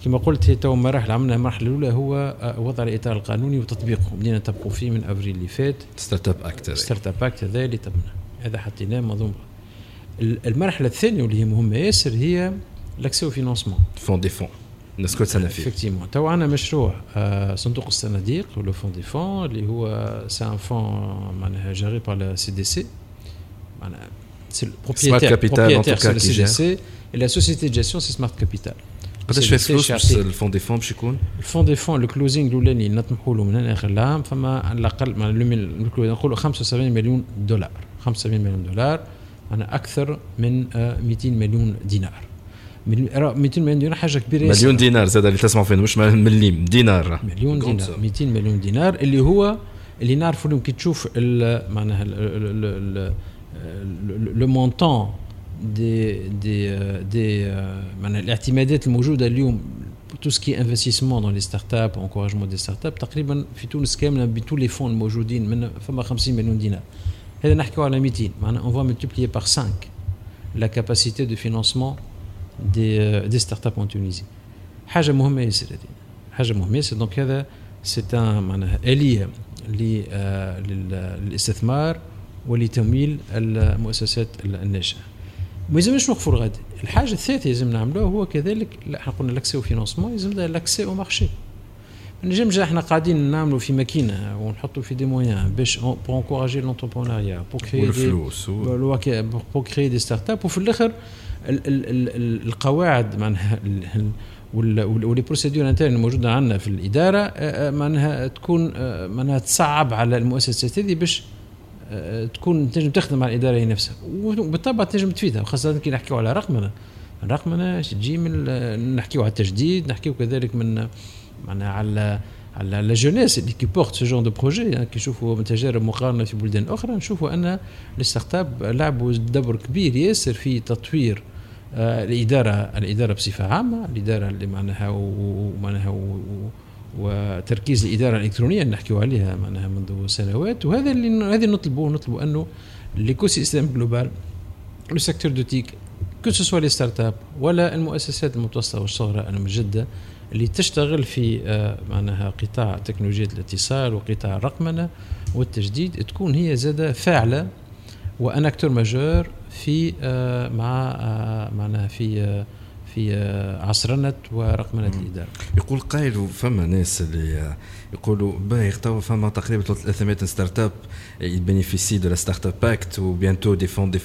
كما قلت هي تو مراحل عملنا المرحلة الأولى هو وضع الإطار القانوني وتطبيقه. بدينا نطبقوا فيه من أفريل اللي فات. Startup Act Startup Act هذا اللي تمنا هذا حطيناه منظومة. المرحلة الثانية واللي هي مهمة ياسر هي l'accès financement fonds de fonds الناس كل سنه فيه effectivement تو عندنا مشروع صندوق الصناديق le fonds de fonds اللي هو c'est un fonds معناها géré par CDC معناها c'est ال propriétaire propriétaire CDC la société de gestion c'est Smart Capital قداش فيه فلوس باش ال fonds de fonds باش يكون؟ ال fonds de fonds ال closing الاولاني نطمحوا له من اخر العام فما على الاقل نقولوا 75 مليون دولار 75 مليون دولار أنا أكثر من 200 مليون دينار 200 مليون دينار حاجة كبيره مليون دينار زاد اللي تسمعوا فين مش مليم دينار مليون دينار 200 مليون دينار اللي هو اللي نعرفوا اليوم كي تشوف معناها le montant des des des معناها الاعتمادات الموجوده اليوم تو ce qui investissement dans les startups encouragement des startups تقريبا في تونس كامله بتو les fonds الموجودين من فما 50 مليون دينار هذا نحكيو على 200 معناها on va multiplier par 5 la capacité de financement des des startups en Tunisie حاجة مهمه ياسر حاجة مهمه ياسر donc هذا c'est معناها اليه للاستثمار ولتمويل المؤسسات الناشئه ما يلزمش نوقفوا الغد. الحاجة الثالثة يلزم نعملوها هو كذلك إحنا قلنا l'accès au financement يلزم l'accès au marché نجمش إحنا قاعدين نعملوا في machine ونحطوا في des moyens باش pour encourager l'entrepreneuriat pour créer الفلوس pour créer des startups وفي الآخر القواعد معناها و les procédures internes الموجوده عندنا في الإدارة معناها تكون معناها تصعب على المؤسسات هذه باش تكون تنجم تخدم على الإدارة هي نفسها. وبالطبع تنجم تفيدها. خاصه كي نحكيو على رقمنه الرقمنه تجي من نحكيو على التجديد نحكيو كذلك من معناها على على la jeunesse اللي qui porte ce genre de projets كي نشوفوا تجارب مقارنة في بلدان أخرى نشوفوا أن ال startups لعبوا دور كبير ياسر في تطوير آه الاداره الإدارة بصفة عامة الإدارة اللي معناها ومعناها وتركيز الإدارة الإلكترونية نحكيو عليها معناها منذ سنوات. وهذا اللي هذه نطلبه نطلبوا أنه l'écosystème global le secteur de tech que ce soit les startups ولا المؤسسات المتوسطة والصغرى المجدة اللي تشتغل في آه، معناها قطاع تكنولوجيا الاتصال وقطاع الرقمنه والتجديد تكون هي زادة فاعلة و un acteur majeur في آه، مع آه، معناها في في عصرنة ورقمنة الإدارة. يقول قائل فما ناس اللي يقولوا باهي توا فما تقريبا 300 startups ي bénéficier de la Startup Act و bientôt du fonds du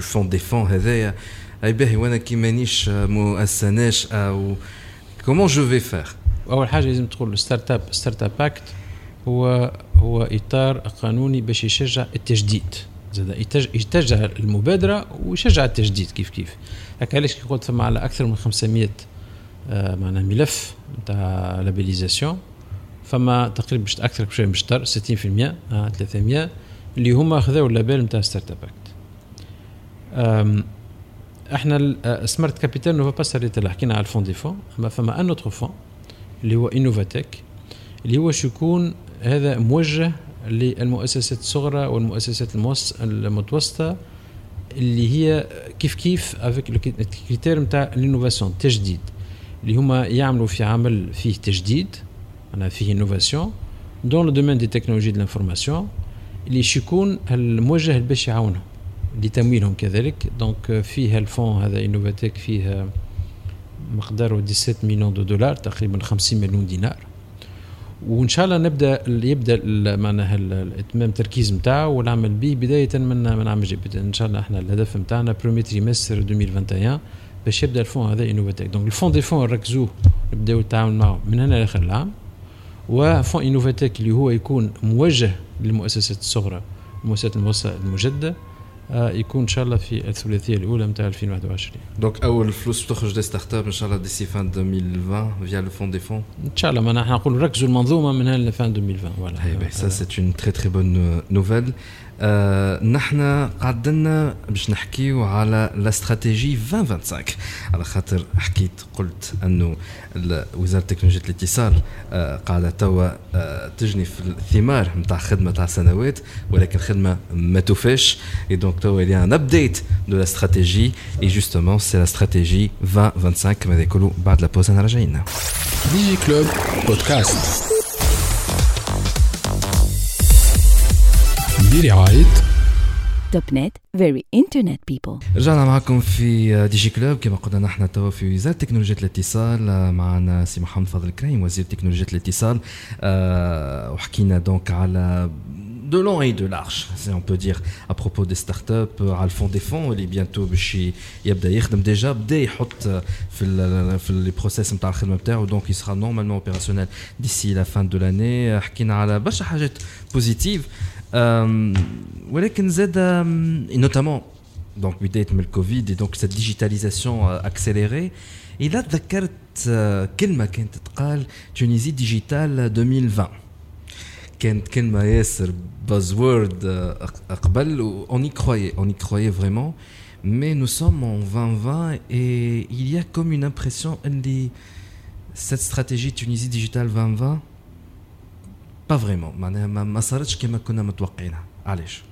fonds de fonds هذايا. أي باهي وأنا كي مانيش مؤسسة ناشئه comment je vais faire أول حاجة لازم تقول startup Startup Act هو هو إطار قانوني باش يشجع التجديد. زاد يشجع المبادرة ويشجع التجديد كيف كيف. هكا علاش كي قلت ثم على أكثر من 500 آه معناها ملف نتاع labellisation. فما تقريبا أكثر بشويه مشتر 60% آه 300 اللي هما خذاو ال label نتاع Startup Act إحنا Smart Capital ne pas s'arrêter حكينا على ال fonds de fonds اما فما un autre fonds اللي هو InnovaTech اللي هو شكون هذا موجه للمؤسسات الصغرى والمؤسسات المتوسطة اللي هي كيف كيف avec ال critère نتاع ال innovation التجديد اللي هما يعملوا في عمل فيه تجديد معناها فيه innovation dans le domaine des technologies de l'information اللي يكون الموجه باش يعاونهم. لتمويلهم كذلك. donc فيها ال fonds هذا InnovaTech فيه مقداره 17 مليون دو دولار تقريبا 50 مليون دينار. وان شاء الله نبدأ يبدأ معناها الإتمام التركيز نتاعو والعمل به. بداية من من عام الجاي ان شاء الله إحنا الهدف نتاعنا premier trimestre 2021 باش يبدأ ال fonds هذا InnovaTech donc ال fonds de fonds نركزوه نبدأو التعامل معه من هنا لآخر العام. و fonds InnovaTech اللي هو يكون موجه للمؤسسات الصغرى المؤسسات المجده آه، يكون إن شاء الله في الثلاثية الأولى نتاع 2021 donc اول فلوس تخرج des startups ان شاء الله d'ici fin 2020 via le fonds de fonds ان شاء الله نحن نقول ركزوا المنظومه من هنا ل fin 2020 voilà ça c'est une très très bonne nouvelle آه نحن قعدنا باش نحكيو على la stratégie 2025 على خاطر حكيت قلت أنه وزاره التكنولوجيا الاتصال آه قاعدة توا آه تجني في الثمار نتاع خدمة تاع سنوات ولكن خدمة ما توفاش. اي donc توا il y a un update de la stratégie. Et justement c'est la stratégie 2025 كما يقولوا بعد la pause أنا راجعين ديجي كلوب بودكاست برعاية توب نت very internet people رجعنا معكم في دي جي كلوب كما قلنا نحن توا في وزارة تكنولوجيا الاتصال معنا سي محمد فضل الكريم وزير تكنولوجيا الاتصال. أه وحكينا دونك على de long et de large, si on peut dire, à propos des startups, à le fond des fonds, il est bientôt chez Yabda Yakhdem déjà, il fait les process donc il sera normalement opérationnel d'ici la fin de l'année. حكينا على برشا حاجات بوزيتيف ولكن زاد et notamment donc بدايه من الكوفيد et donc cette digitalisation accélérée il a ذكرت كلمه كانت تقال تونيزي ديجيتال 2020 كانت كلمه ياسر buzzword قبل on y croyait on y croyait vraiment mais nous sommes en 2020 et il y a comme une impression cette stratégie Tunisie Digital 2020 pas vraiment. معناها ما صارتش كما كنا متوقعينها علاش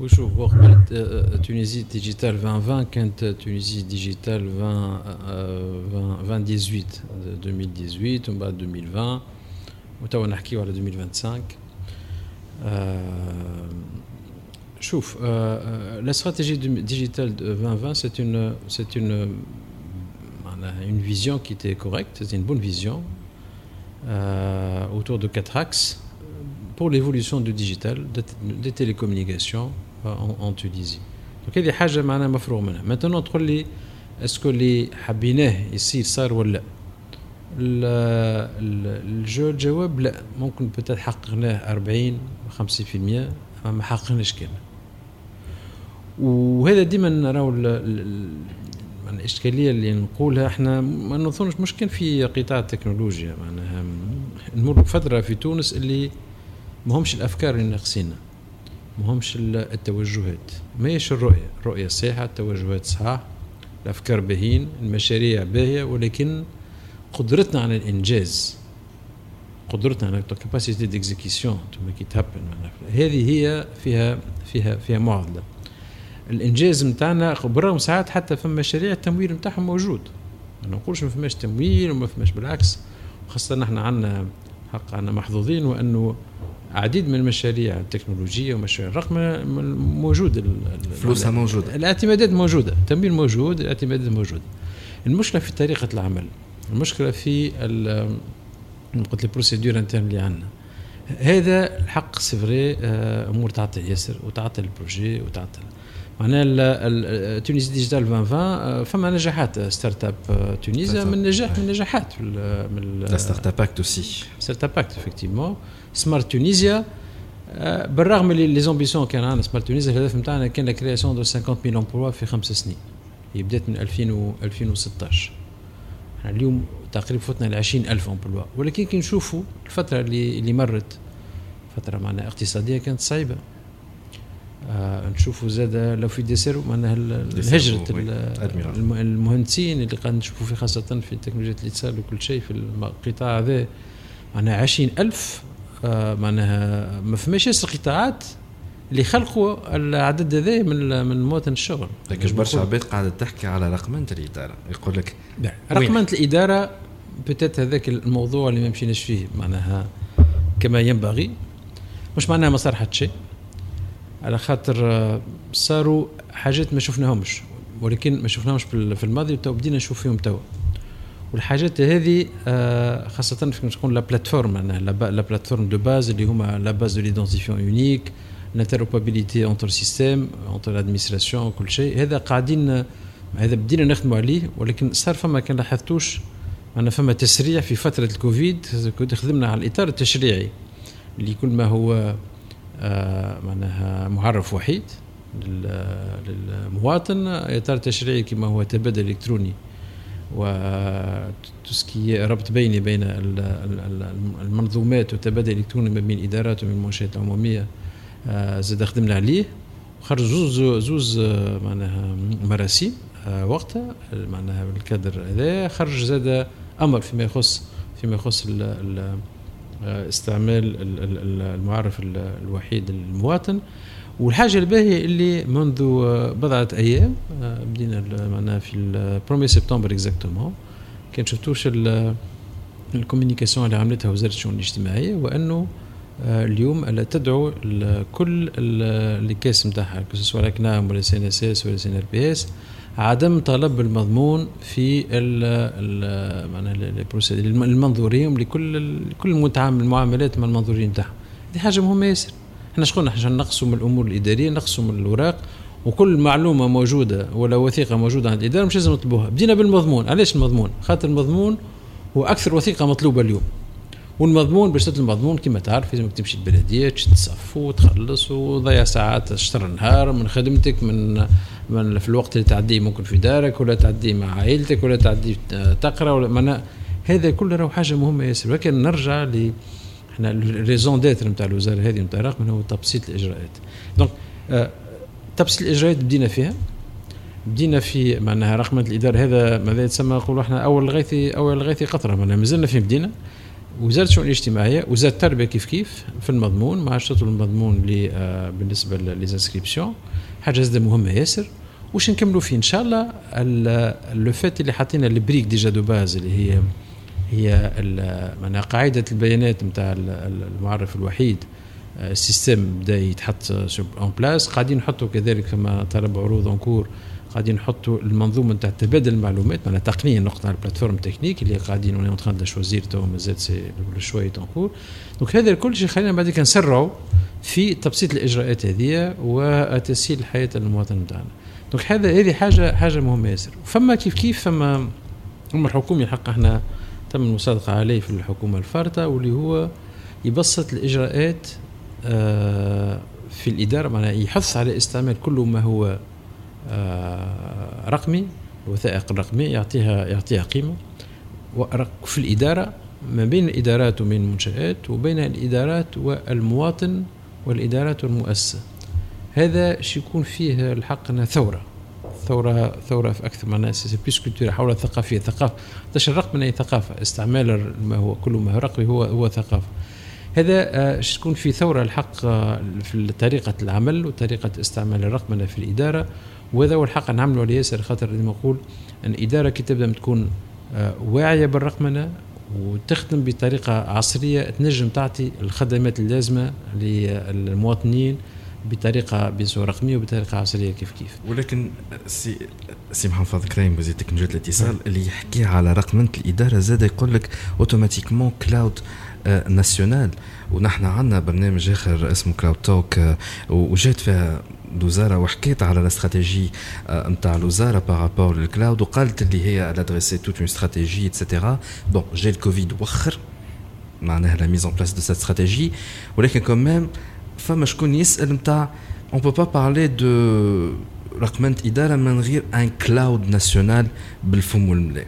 وشوف هو قبل تونيزي ديجيتال 2020 كانت تونيزي ديجيتال 20 2018 2018 ومن بعد 2020 وتوا نحكيو على 2025 شوف la stratégie digitale 2020 c'est une c'est une une vision qui était correcte, c'est une bonne vision. Euh, autour de quatre axes pour l'évolution du digital, des télécommunications en, en Tunisie. Donc هذه حاجة معنا مفروغ منها. Maintenant تقول لي اسكو اللي حبيناه يصير صار ولا لا؟ الجو الجواب لا ممكن بتات حققناه 40 50% ما حققناش كامل وهذا ديما نراو الإشكالية اللي نقولها إحنا ما نظنش مش كان في قطاع التكنولوجيا معناها. نمر بفتره في تونس اللي ماهمش الأفكار اللي ناقصينا ماهمش التوجهات. ماهيش الرؤية الرؤية صحيحة التوجهات صحاح الأفكار باهين المشاريع باهية ولكن قدرتنا على الإنجاز قدرتنا capacité d'exécution كي تهبل هذه هي فيها فيها فيها معضلة. الإنجاز نتاعنا بالرغم ساعات حتى فما مشاريع التمويل نتاعهم موجود. ما نقولش ما فماش تمويل وما فماش بالعكس. خاصه نحن عندنا حق عندنا محظوظين وأنه عديد من المشاريع التكنولوجية ومشاريع الرقم موجود. فلوسها موجودة. الاعتمادات موجودة. التمويل موجود الاعتمادات موجودة. المشكلة في طريقة العمل. المشكلة في قلت ال procédures internes اللي عندنا. هذا الحق c'est vrai آه، أمور تعطل ياسر وتعطل ال projet وتعطل معناها تونس ديجيتال 2020 فما نجاحات ستارت اب تونيزيا من نجاح من نجاحات من Startup Act aussi Startup Act effectivement سمارت تونيزيا بالرغم اللي les ambitions كان عندنا سمارت تونيزيا الهدف نتاعنا كان la création de 50 mille emplois في خمس سنين. هي بدات من 2000 و 2016 اليوم تقريبا فتنا ل 20000 emplois ولكن كي نشوفوا الفترة اللي اللي مرت فترة معناها اقتصادية كانت صعيبة. آه نشوفوا زاد لو في ديسيرو معناها هجرة المهندسين اللي قاعد نشوفوا فيه خاصة في تكنولوجيا الاتصال وكل شيء في القطاع هذا معناها عشرين ألف آه معناها ما فماش ياسر قطاعات اللي خلقوا العدد هذا من من مواطن الشغل. لكن برشا عباد قاعدة تحكي على رقمنة الإدارة. يقول لك رقمنة الإدارة بتات هذاك الموضوع اللي ما مشيناش فيه معناها كما ينبغي مش معناها ما صار حتى شيء على خاطر آه، صاروا حاجات ما شفناهمش ولكن ما شفناهمش في الماضي تو بدينا نشوف فيهم توا. والحاجات هذه آه، خاصة في تكون la plateforme معناها la plateforme de base اللي هما la base de l'identifiant unique entre le système entre l'administration وكل شيء. هذا قاعدين هذا بدينا نخدموا عليه ولكن صار فما كان لاحظتوش أنا فما تسريع في فترة الكوفيد خدمنا على الإطار التشريعي اللي كل ما هو معناها معرف وحيد للمواطن إطار تشريعي كما هو تبادل إلكتروني. و ربط بيني بين المنظومات والتبادل الالكتروني ما بين الادارات وبين المنشات العموميه آه زاد خدمنا عليه. خرج زوز زوز آه، معناها مراسيم آه وقتها معناها بالكادر هذا. خرج زاد أمر فيما يخص فيما يخص آه، استعمال المعرف الوحيد للمواطن والحاجة الباهية اللي منذ آه، بضعة أيام آه، بدينا معناها في ال premier septembre exactement كان شفتوش ال communication اللي عملتها وزارة الشؤون الاجتماعية وأنه اليوم ألا تدعو كل ال caisses نتاعها سواء الكنام ولا سي إن إس إس ولا سي إن إر بي إس عدم طلب المضمون في ال المنظورين لكل كل المتعامل المعاملات مع المنظورين نتاعهم هذه حاجة مهمة ياسر. إحنا عشان نقصوا من الأمور الإدارية من الأوراق وكل معلومة موجودة ولا وثيقة موجودة عند الإدارة مش لازم نطلبوها. بدينا بالمضمون. علاش المضمون؟ خاطر المضمون هو أكثر وثيقة مطلوبة اليوم. والمضمون باش تطلب المضمون كما تعرف لازمك تمشي البلديه تصف وتخلص وتضيع ساعات شطر النهار من خدمتك من من في الوقت اللي تعديه ممكن في دارك ولا تعديه مع عائلتك ولا تعديه تقرأ ولا معناها هذا كله راهو حاجة مهمة ياسر. ولكن نرجع ل إحنا ال raison d'être نتاع الوزارة هذه نتاع الرقمنة هو تبسيط الإجراءات. donc آه تبسيط الإجراءات بدينا فيها. بدينا في معناها رقمة الإدارة هذا ماذا يتسمى؟ نقولوا إحنا أول غيثي أول غيثي قطرة معناها مازلنا في بدينا وزاره الشؤون الاجتماعية وزاره التربيه كيف كيف في المضمون ما عادش المضمون اللي آه بالنسبة لل inscription حاجة زادة مهمة ياسر. واش نكملوا فيه؟ إن شاء الله لو فات اللي حطينا ال brique déjà de base اللي هي هي معناها قاعدة البيانات نتاع المعرف الوحيد ال système آه، بدا يتحط en place قاعدين نحطوا كذلك كما طلب عروض encore قاعدين نحطوا المنظومة نتاع تبادل المعلومات معناها تقنيا على ال plateforme technique اللي قاعدين en train de choisir تو مازال سي شوية encore donc هذا الكل شيء خلينا بعد نسرعوا في تبسيط الإجراءات هذه وتسهيل الحياة المواطن نتاعنا donc هذا هذه حاجة حاجة مهمة ياسر فما كيف كيف فما هم الحكومي الحق إحنا تم المصادقة عليه في الحكومة الفارطة واللي هو يبسط الإجراءات آه، في الإدارة معناها يحث على استعمال كل ما هو رقمي الوثائق الرقمية يعطيها يعطيها قيمة. في الإدارة ما بين الإدارات وبين المنشآت وبين الإدارات والمواطن والإدارات والمؤسسة. هذا شيكون فيه الحق ثورة. ثوره ثورة في أكثر بليس كولتور حول الثقافية. ثقافه تش الرقم من اي ثقافه استعمال ما هو كل ما هو رقمي هو هو ثقافه هذا آه، تكون في ثورة الحق آه، في طريقة العمل وطريقة استعمال الرقمنه في الإدارة. وهذا هو الحق. نعمله على ياسر خاطر ديما نقول الاداره كي تبدا تكون آه، واعية بالرقمنة وتخدم بطريقة عصرية تنجم تعطي الخدمات اللازمة للمواطنين بطريقة بصورة رقمية وبطريقة عصرية كيف كيف. ولكن سي سي محمد كريم وزير تكنولوجيا الاتصال اللي يحكي على رقمنة الإدارة زاد يقول لك automatiquement cloud national ونحن عندنا برنامج آخر اسمه Cloud Talk وجات فيها الوزاره وحكيت على الاستراتيجي نتاع الوزاره par rapport لل cloud وقالت اللي هي l'adressé toute une stratégie et cetera bon جا الكوفيد وخر معناها la mise en place de cette stratégie ولكن quand même فما شكون يسال نتاع on peut pas parler de رقمنة إدارة من غير un cloud national بالفم والملاء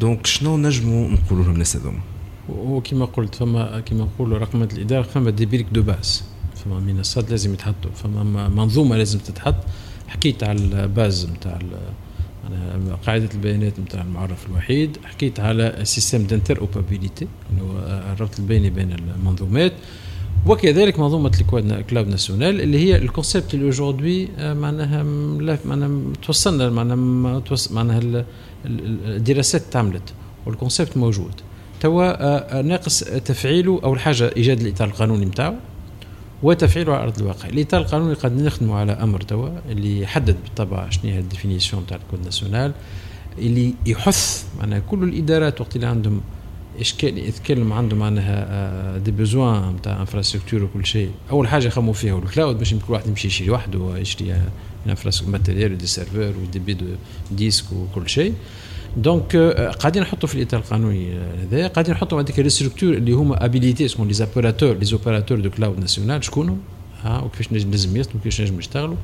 donc شنو نجموا نقولوا لهم الناس هذوما وكما قلت فما كما نقولوا رقمنة الإدارة فما des briques de base فما منصات لازم يتحطوا فما منظومة لازم تتحط. حكيت على ال base نتاع قاعدة البيانات نتاع المعرف الوحيد. حكيت على système d'interopérabilité الربط البيني بين المنظومات. وكذلك منظومة ال cloud national اللي هي ال concept اللي aujourd'hui آه، معناها معناها توصلنا معناها معناها الدراسات تعملت وال concept موجود. توا آه، آه، ناقص تفعيله اول حاجة إيجاد الإطار القانوني نتاعو وتفعيله على أرض الواقع. الاطار القانوني قد نخدموا على أمر توا اللي يحدد بالطبع شنو هي ال définition تاع ال cloud national اللي يحث معناها كل الإدارات وقت اللي عندهم إشكال يتكلم عنده معناها des besoins نتاع infrastructure وكل شيء. أول حاجة يخمموا فيها هو ال cloud باش كل واحد يمشي يشري وحده يشري infrastructure matériel و des serveurs و des baies de disques وكل شيء. donc قاعدين نحطوا في الإطار القانوني هذا قاعدين نحطوا هذيك les structures اللي هما habilités اسمهم les opérateurs les opérateurs de cloud national شكونهم ها وكيفاش نجم يخدموا كيفاش نجم يشتغلوا؟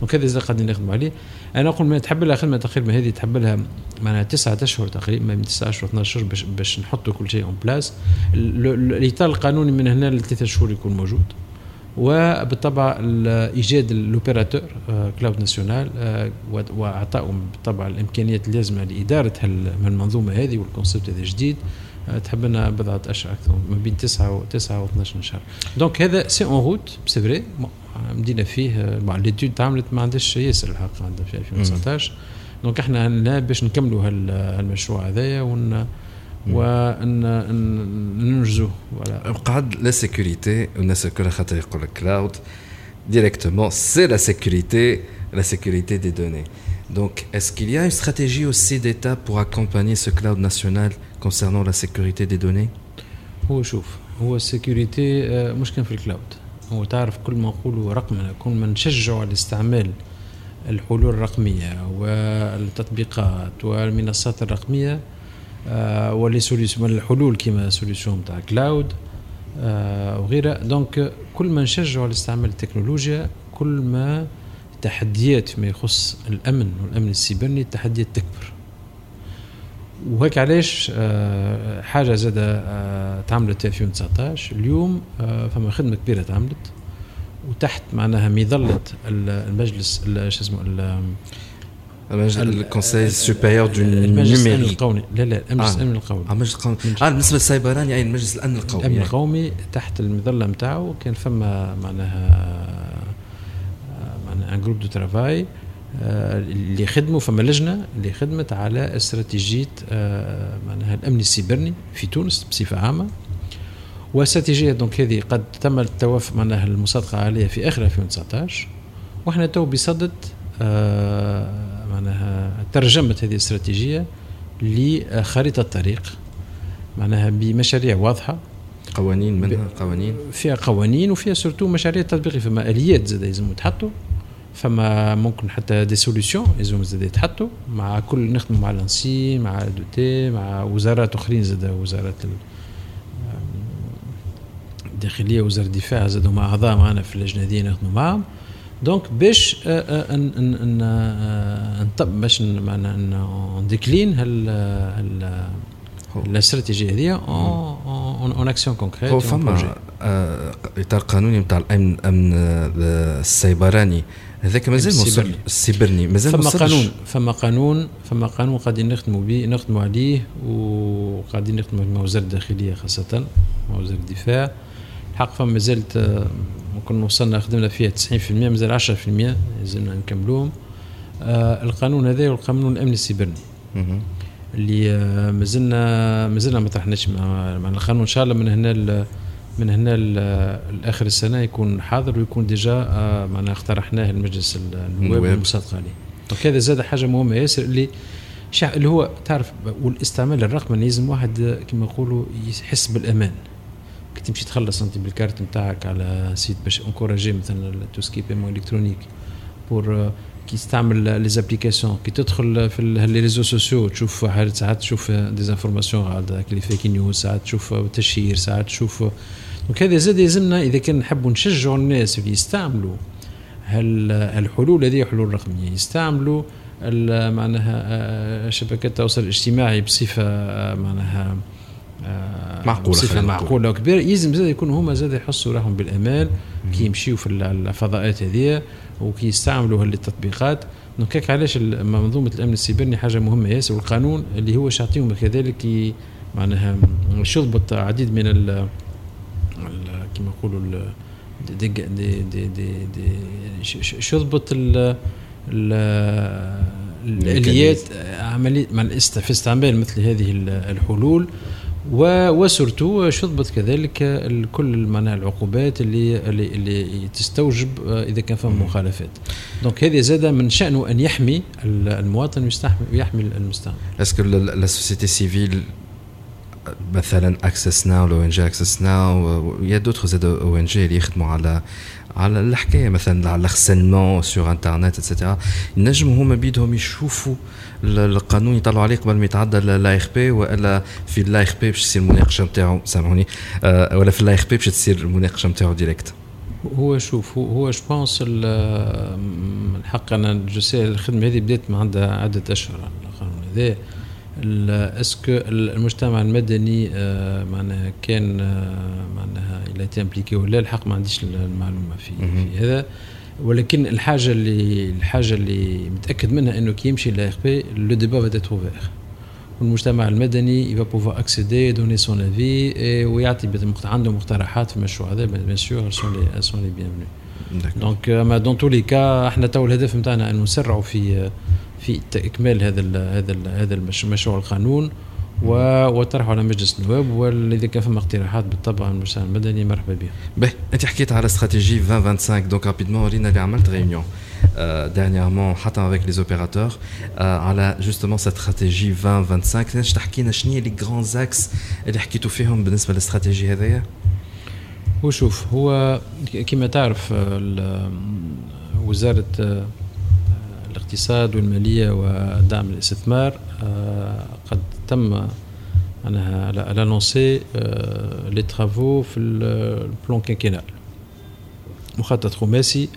donc هذا اللي قاعدين نخدموا عليه. أنا نقول ما تحب لها خدمة تقريبا هذه تحب لها معناها تسعة أشهر تقريبا من تسعة أشهر 12 اشهر باش باش نحطوا كل شيء en place الإطار القانوني من هنا لثلاثة شهور يكون موجود. وبالطبع ايجاد ال opérateur cloud national واعطائهم بالطبع الإمكانيات اللازمة لإدارة المنظومة هذه وال concept هذا جديد. آه، تحب لنا بضعة أشهر أكثر ما بين 9 و 9 و 12 شهر. donc هذا c'est en route c'est vrai بدينا فيه l'étude تعملت ما عندهاش ياسر الحق عندها في 2019 donc إحنا باش نكملوا هالمشروع هذايا ون وننجزوا voilà قعد la sécurité والناس الكل خاطر يقول لك cloud directement, c'est la sécurité, la sécurité des données. Donc, est-ce qu'il y a une stratégie aussi d'État pour accompagner ce cloud national concernant la sécurité des données? هو شوف هو ال sécurité مش كان في ال cloud هو تعرف كل ما نقولوا رقمنا كل ما نشجعوا على استعمال الحلول الرقمية والتطبيقات والمنصات الرقمية آه و les solutions الحلول كما solutions تاع cloud وغيرها donc كل ما نشجعوا على استعمال التكنولوجيا كل ما التحديات فيما يخص الأمن والأمن السيبرني التحديات تكبر. وهيك علاش آه، حاجة زادة آه، تعملت في 2019 اليوم آه، فما خدمة كبيرة تعملت. وتحت معناها مظلة المجلس شو اسمه ال conseil supérieur de المجلس الامن القومي لا لا المجلس الامن القومي المجلس القومي آه بالنسبة للسيبراني أي المجلس الأمن القومي. الأمن القومي تحت المظلة نتاعو كان فما معناها معناها un groupe de travail اللي خدموا فما لجنة اللي خدمت على استراتيجية آه، معناها الأمن السيبرني في تونس بصفة عامة. واستراتيجية donc هذه قد تم التوافق معناها المصادقة عليها في اخر 2019 وإحنا تو بصدد آه، معناها ترجمه هذه الاستراتيجيه لخريطة طريق معناها بمشاريع واضحة. قوانين منها؟ قوانين. فيها قوانين وفيها surtout مشاريع تطبيقيه فما آليات زاد لازم تحطوا فما ممكن حتى des solutions لازم زاد يتحطوا مع كل نخدموا مع ال ANSI مع دوتي مع وزارات أخرين زاد وزاره الداخلية وزارة الدفاع زادوا مع أعضاء معنا في اللجنة دي نخدموا معهم donc باش آه، آه، أن أن باش معنا ن décline هال هال الاستراتيجيه هذه en actions concrètes هو فما إطار قانوني نتاع الأمن الامن السيبراني. هذاك مازال السيبرني. السيبرني مازال فما. قانون فما قانون فما قانون قاعدين نخدموا به نخدموا عليه وقاعدين نخدموا مع وزارة الداخلية خاصة مع وزارة الدفاع. الحق فما مازالت آه، كنا وصلنا خدمنا فيها 90% مازال 10% لازمنا نكملوهم. آه القانون هذا هو القانون الامن السيبرني. اللي آه، مازلنا مازلنا ما طرحناش مع القانون. إن شاء الله من هنا من هنا لآخر السنة يكون حاضر ويكون déjà آه، معناها اقترحناه المجلس ال- النواب. والمصادقه عليه donc هذا زاد حاجة مهمة ياسر اللي اللي هو تعرف والإستعمال الرقمي لازم واحد كما يقولوا يحس بالأمان. كي تمشي تخلص أنت بالكارت نتاعك على site باش encourager مثلا tout ce qui est paiement électronique pour كي تستعمل les applications كي تدخل في les réseaux sociaux تشوف ساعات تشوف désinformation على les fake news ساعات تشوف تشهير ساعات تشوف. donc هذا زاد يلزمنا إذا كان نحبوا نشجعوا الناس اللي يستعملوا الحلول هذه حلول رقمية. يستعملوا معناها آه، شبكات التواصل الاجتماعي بصفة آه، معناها آه، بصفة نقول. معقولة وكبيرة. يلزم زاد يكونوا هما زاد يحسوا راهم بالامان كي يمشيوا في ال- الفضاءات هذه وكي يستعملوا هالتطبيقات. donc هيك علاش منظومة الأمن السيبرني حاجة مهمة. ياسر والقانون اللي هو شاعطيهم كذلك معناها مش يضبط عديد من ال كما يقولوا ال- دي دي دي دي, دي, دي ش- ش- شو يضبط ال ال- الآليات عمليه في استعمال مثل هذه ال- الحلول. و surtout يضبط كذلك كل معناها العقوبات اللي اللي, اللي تستوجب آه، إذا كان فما مخالفات. donc هذه زاد من شأنه أن يحمي ال- المواطن ويحمي المستعمل est-ce que la société civile مثلا Access Now l'ONG Access Now y a d'autres زاد ONG اللي يخدموا على على الحكاية مثلا على ال harcèlement sur Internet et cetera ينجموا هما بيدهم يشوفوا ال- القانون يطلعوا عليه قبل ما يتعدى لا اخ بي وإلا في لا اخ بي باش تصير المناقشة نتاعو سامحوني آه، ولا في l'ARP باش تصير المناقشة نتاعو direct هو شوف هو هو je pense الحق أنا je sais الخدمة هذه بدأت من عندها عدة أشهر القانون هذا. est-ce que المجتمع المدني آه، معناها كان آه، معناها elle était impliquée ولا الحق ما عنديش المعلومة في. في هذا. ولكن الحاجة اللي الحاجة اللي متأكد منها إنه كي يمشي l'ARP le débat va être ouvert والمجتمع المدني يبقى pouvoir accéder donner son avis ويعطي عنده مقترحات في المشروع هذا bien sûr sont les sont les bienvenus donc mais dans tous les cas إحنا توا الهدف نتاعنا إنه نسرعوا في في إكمال هذا ال هذا ال هذا المش- مشروع القانون. وطرحه على مجلس النواب واذا كان فما اقتراحات بالطبع من المجتمع المدني مرحبا بها. Ben, أنت حكيت على استراتيجي 2025 donc rapidement ورينا اللي عملت réunion dernièrement حتى avec les opérateurs على justement cette stratégie 2025 تنجم تحكي لنا شنو هي les grands axes اللي حكيتوا فيهم بالنسبة للاستراتيجي هذايا؟ هو شوف هو كما تعرف وزارة آه، الاقتصاد والمالية ودعم الاستثمار آه، قد تم معناها lancer les travaux في ال- ال plan quinquennal مخطط خماسي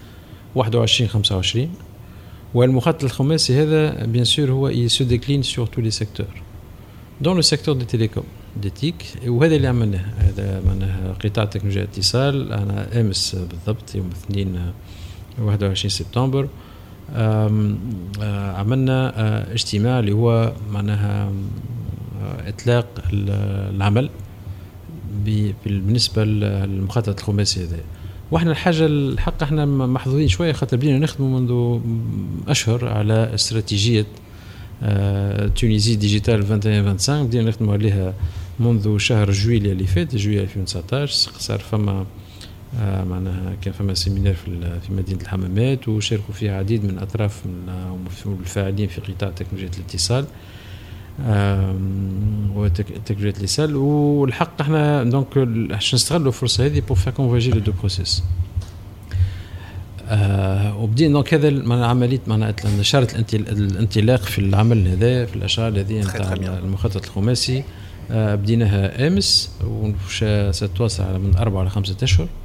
21 25 والمخطط الخماسي هذا bien sûr هو se décline sur tous les secteurs dont le secteur des télécoms des TIC وهذا اللي عملناه. هذا معناها قطاع تكنولوجيا الاتصال أنا أمس بالضبط يوم الاثنين آه، 21 سبتمبر. عملنا آه، اجتماع اللي هو معناها آه، إطلاق ال- العمل بالنسبة للمخطط الخماسي هذا وإحنا الحاجة الحق إحنا محظوظين شوية خاطر بدينا نخدموا منذ أشهر على استراتيجية آه، Tunisie Digitale 21 بدينا نخدموا عليها منذ شهر جويليا اللي فات جويليا 2019 صار فما آه، معناها كان فما séminaire في في مدينة الحمامات وشاركوا فيها عديد من اطراف من الفاعلين في قطاع تكنولوجيا الاتصال. وتكنولوجيا الاتصال. والحق إحنا donc باش نستغلوا الفرصة هذه pour faire converger les deux process آه وبدينا donc هذا معناها عملية معناها نشرت الانطلاق في العمل هذا في الاشغال هذه نتاع. المخطط الخماسي. آه بديناها آمس وستتواصل على من أربع لخمسه أشهر. آه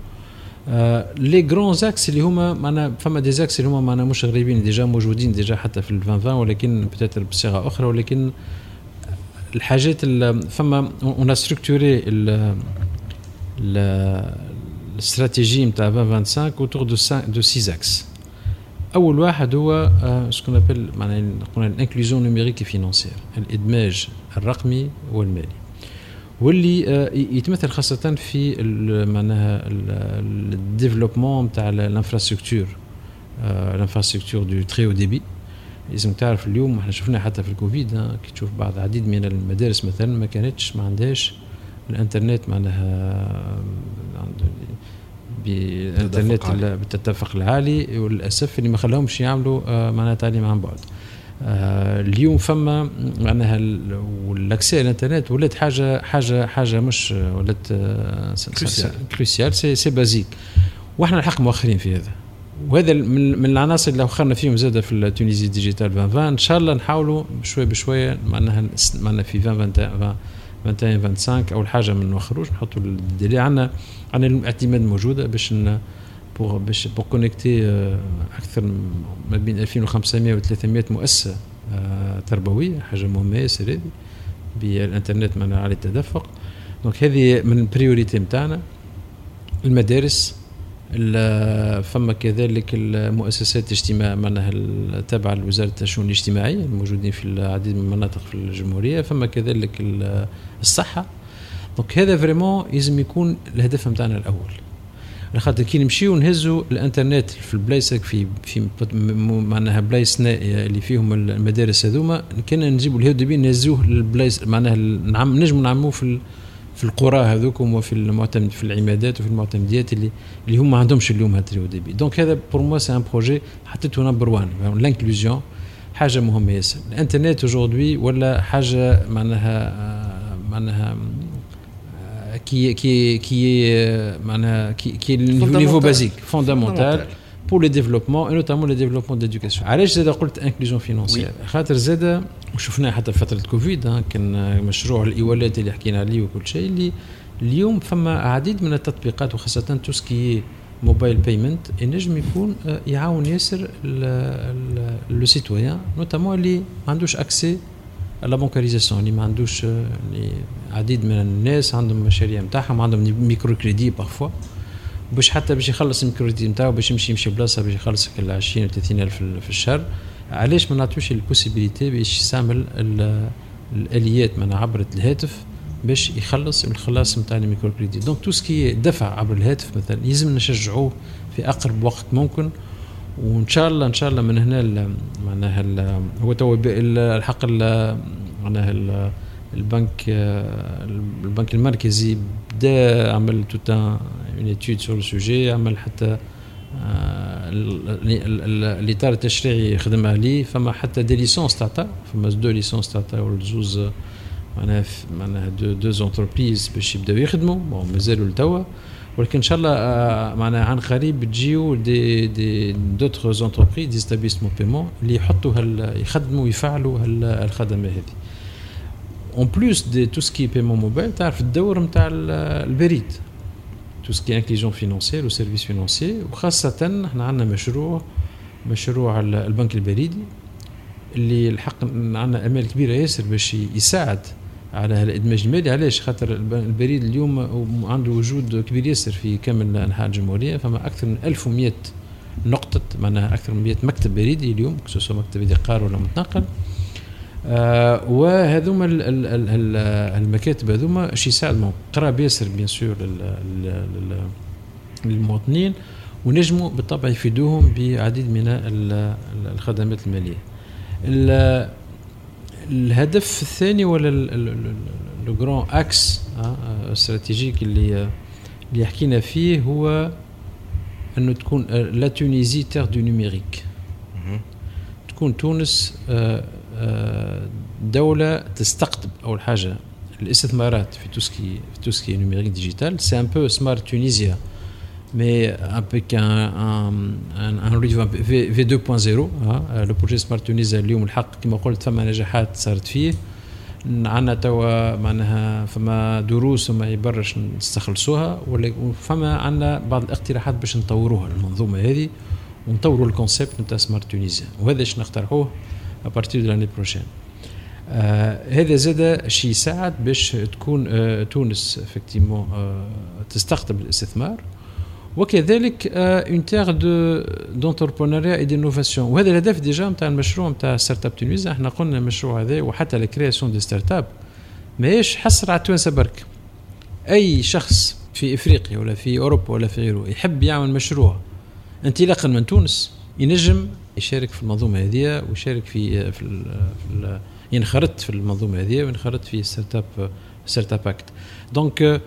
les grands axes اللي هما معنا فما des axes اللي هما معنا مش غريبين déjà موجودين déjà حتى في ال 2020 ولكن peut-être بصيغه أخرى ولكن الحاجات ال- فما on a structuré الاستراتيجيه نتاع 2025 autour de 5 de 6 axes. اول واحد هو ce qu'on appelle معناها نقول ال inclusion numérique financière الادماج الرقمي والمالي واللي آه، يتمثل خاصة في معناها ال développement تاع ال infrastructure ال infrastructure de très haut débit. لازم تعرف اليوم إحنا شفنا حتى في الكوفيد كي تشوف بعض عديد من المدارس مثلا ما كانتش ما عندهاش الإنترنت معناها بالانترنت بالتدفق العالي وللاسف اللي ما خلاهمش يعملوا آه، معناها تعليم عن بعد. آه، اليوم فما معناها وال accès الانترنت ولات حاجة حاجة حاجة مش ولات crucial c'est c'est basique. وإحنا الحق مؤخرين في هذا. وهذا من, من العناصر اللي أخرنا فيهم زادة في Tunisie Digitale 2020 إن شاء الله نحاولوا بشويه بشوية معناها معناها في 2021 21 25 أول حاجة ما نوخروش نحطوا ال délai عندنا عندنا الاعتماد موجوده باش pour باش pour connecter أكثر ما بين 2500 و 300 مؤسسة آه، تربوية حاجة مهمه ياسر هذه بالانترنت معناها على التدفق. donc هذه من ال priorité نتاعنا المدارس فما كذلك المؤسسات الاجتماع معناها التابعة لوزارة الشؤون الاجتماعية الموجودين في العديد من المناطق في الجمهورية. فما كذلك الصحة. donc هذا vraiment لازم يكون الهدف نتاعنا الأول. خاطر كي نمشيو نهزوا الانترنت في البلايص في في معناها بلايص اللي فيهم المدارس هذوما كان نجيبوا الهيو دي نهزوه للبلايص معناها نعم نجموا نعموه في في القرى هذوكم وفي المعتمد في العمادات وفي المعتمديات اللي اللي هم ما عندهمش اليوم haut débit donc هذا pour moi c'est un projet حطيته number 1 l'inclusion حاجة مهمة ياسر. الانترنت aujourd'hui ولا حاجة معناها معناها كي كي كي معناها كي كي niveau basique fondamental pour le développement et notamment le développement de l'éducation. علاش زاد قلت inclusion financière خاطر زاد وشفناه حتى في فتره كوفيد كان مشروع الايوالات اللي حكينا عليه وكل شيء اللي اليوم فما عديد من التطبيقات وخاصه tout ce qui mobile payment ينجم يكون يعاون ياسر le citoyen notamment اللي ما عندوش accès à la bancarisation اللي ما عندوش اللي عديد من الناس عندهم مشاريع نتاعهم عندهم micro-crédit parfois باش حتى باش يخلص ال micro-crédit نتاعو باش يمشي يمشي بلاصة باش يخلص 20 و 30 ألف في الشهر. علاش ما نعطيوش ال possibilité باش يستعمل الآليات من عبر الهاتف باش يخلص الخلاص نتاع ال micro-crédit donc tout ce qui دفع عبر الهاتف مثلا لازم نشجعوه في أقرب وقت ممكن. وإن شاء الله إن شاء الله من هنا معناها هو تو الحق معناها البنك البنك المركزي بدا عمل toute une étude sur ال sujet عمل حتى الإطار التشريعي يخدم عليه. فما حتى des licences تعطى فما deux licences تعطى زوز معناها معناها deux deux entreprises باش يبداو يخدموا. مازالوا لتوا. ولكن إن شاء الله معناها عن قريب تجيو des des d'autres entreprises des établissements de paiement اللي يحطوا يخدموا ويفعلوا الخدمة هذه. en plus de tout ce qui paiement mobile تعرف الدور نتاع البريد. tout ce qui inclusion financière و services financiers وخاصة إحنا عندنا مشروع مشروع البنك البريدي اللي الحق عندنا امال كبيرة ياسر باش يساعد على الإدماج المالي. علاش؟ خاطر البريد اليوم عنده وجود كبير ياسر في كامل أنحاء الجمهورية. فما أكثر من 1100 نقطة معناها أكثر من 100 مكتب بريدي اليوم سواء مكتب بريدي قار ولا متنقل. آه وهذوما المكاتب هذوما شي يساعد قراب ياسر bien sûr للمواطنين ونجموا بالطبع يفيدوهم بعديد من الخدمات المالية. الهدف الثاني ولا le grand axe stratégique اللي اللي حكينا فيه هو أنه تكون la Tunisie terre du numérique. تكون تونس آه دولة تستقطب أول حاجة الاستثمارات في tout ce qui في tout ce qui numérique digital c'est un peu Smart Tunisia mais avec un un un rythme في في 2.0 le projet Smart Tunisia اليوم الحق كما قلت فما نجاحات صارت فيه. عندنا توا معناها فما دروس وعبر باش نستخلصوها وفما عندنا بعض الاقتراحات باش نطوروها المنظومة هذه ونطوروا ال concept نتاع Smart Tunisia وهذا اش نقترحوه؟ à partir de l'année prochaine هذا زاد شيء يساعد باش تكون آه تونس effectivement آه تستقطب الاستثمار. وكذلك une terre de d'entrepreneuriat et d'innovation وهذا الهدف déjà نتاع المشروع نتاع Startup Tunisia إحنا قلنا المشروع هذا وحتى ال création des start-up ماهيش حصر على التوانسة برك. أي شخص في إفريقيا ولا في أوروبا ولا في غيره يحب يعمل مشروع انطلاقا من تونس ينجم يشارك في المنظومة هذه ويشارك في في, ال في ال ينخرط في المنظومة هذه وينخرط في Startup Startup Act donc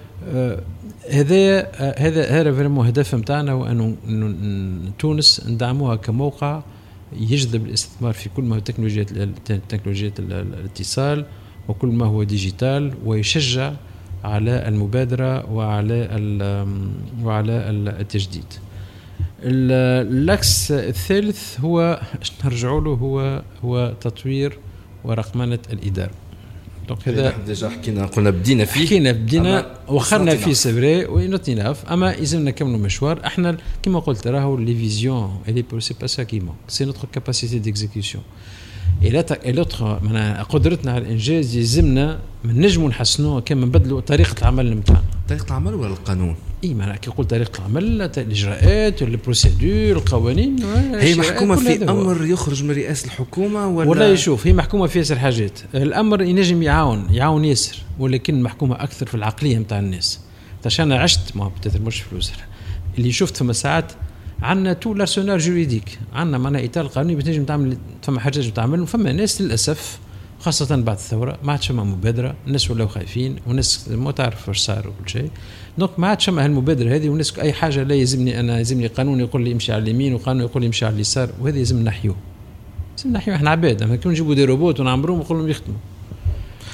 هذا هذا هذا vraiment هدف نتاعنا هو أنه تونس ندعموها كموقع يجذب الاستثمار في كل ما هو تكنولوجيات تكنولوجيات الاتصال وكل ما هو digital ويشجع على المبادرة وعلى وعلى التجديد. ال axe الثالث هو نرجع له هو هو تطوير ورقمنه الإدارة. donc هذا déjà حكينا قلنا بدينا فيه. حكينا بدينا وخرنا فيه c'est vrai ناف أما يلزمنا نكملوا مشوار إحنا كما قلت راهو les visions les c'est pas ça qui manque c'est notre capacité d'exécution et l'autre معناها قدرتنا على الإنجاز يلزمنا من نجموا نحسنوه كما نبدلوا طريقة العمل نتاعنا. طريقة العمل ولا القانون؟ اي معناها كي نقول طريقه العمل الإجراءات ال procédures القوانين. هي محكومة في أمر يخرج من رئاسة الحكومة ولا؟ ولا يشوف هي محكومة في ياسر حاجات. الأمر ينجم يعاون يعاون ياسر ولكن محكومة أكثر في العقلية نتاع الناس. تاش أنا عشت ما مش في الوزاره اللي شفت فما ساعات عندنا تو l'arsenal juridique. عندنا معناها إطار قانوني بتنجم تعمل فما حاجات تعمل. فما ناس للأسف خاصة بعد الثورة ما عادش فما مبادرة الناس ولاو خايفين والناس ما تعرف واش صار وكل شيء. donc ما عادش فما هالمبادرة هذه والناس أي حاجة لا يلزمني أنا يلزمني قانون يقول لي امشي على اليمين وقانون يقول لي امشي على اليسار وهذا يلزم نحيوه. لازم نحيوه. إحنا عباد اما كون نجيبوا des robots ونعمروهم ونقول لهم يخدموا.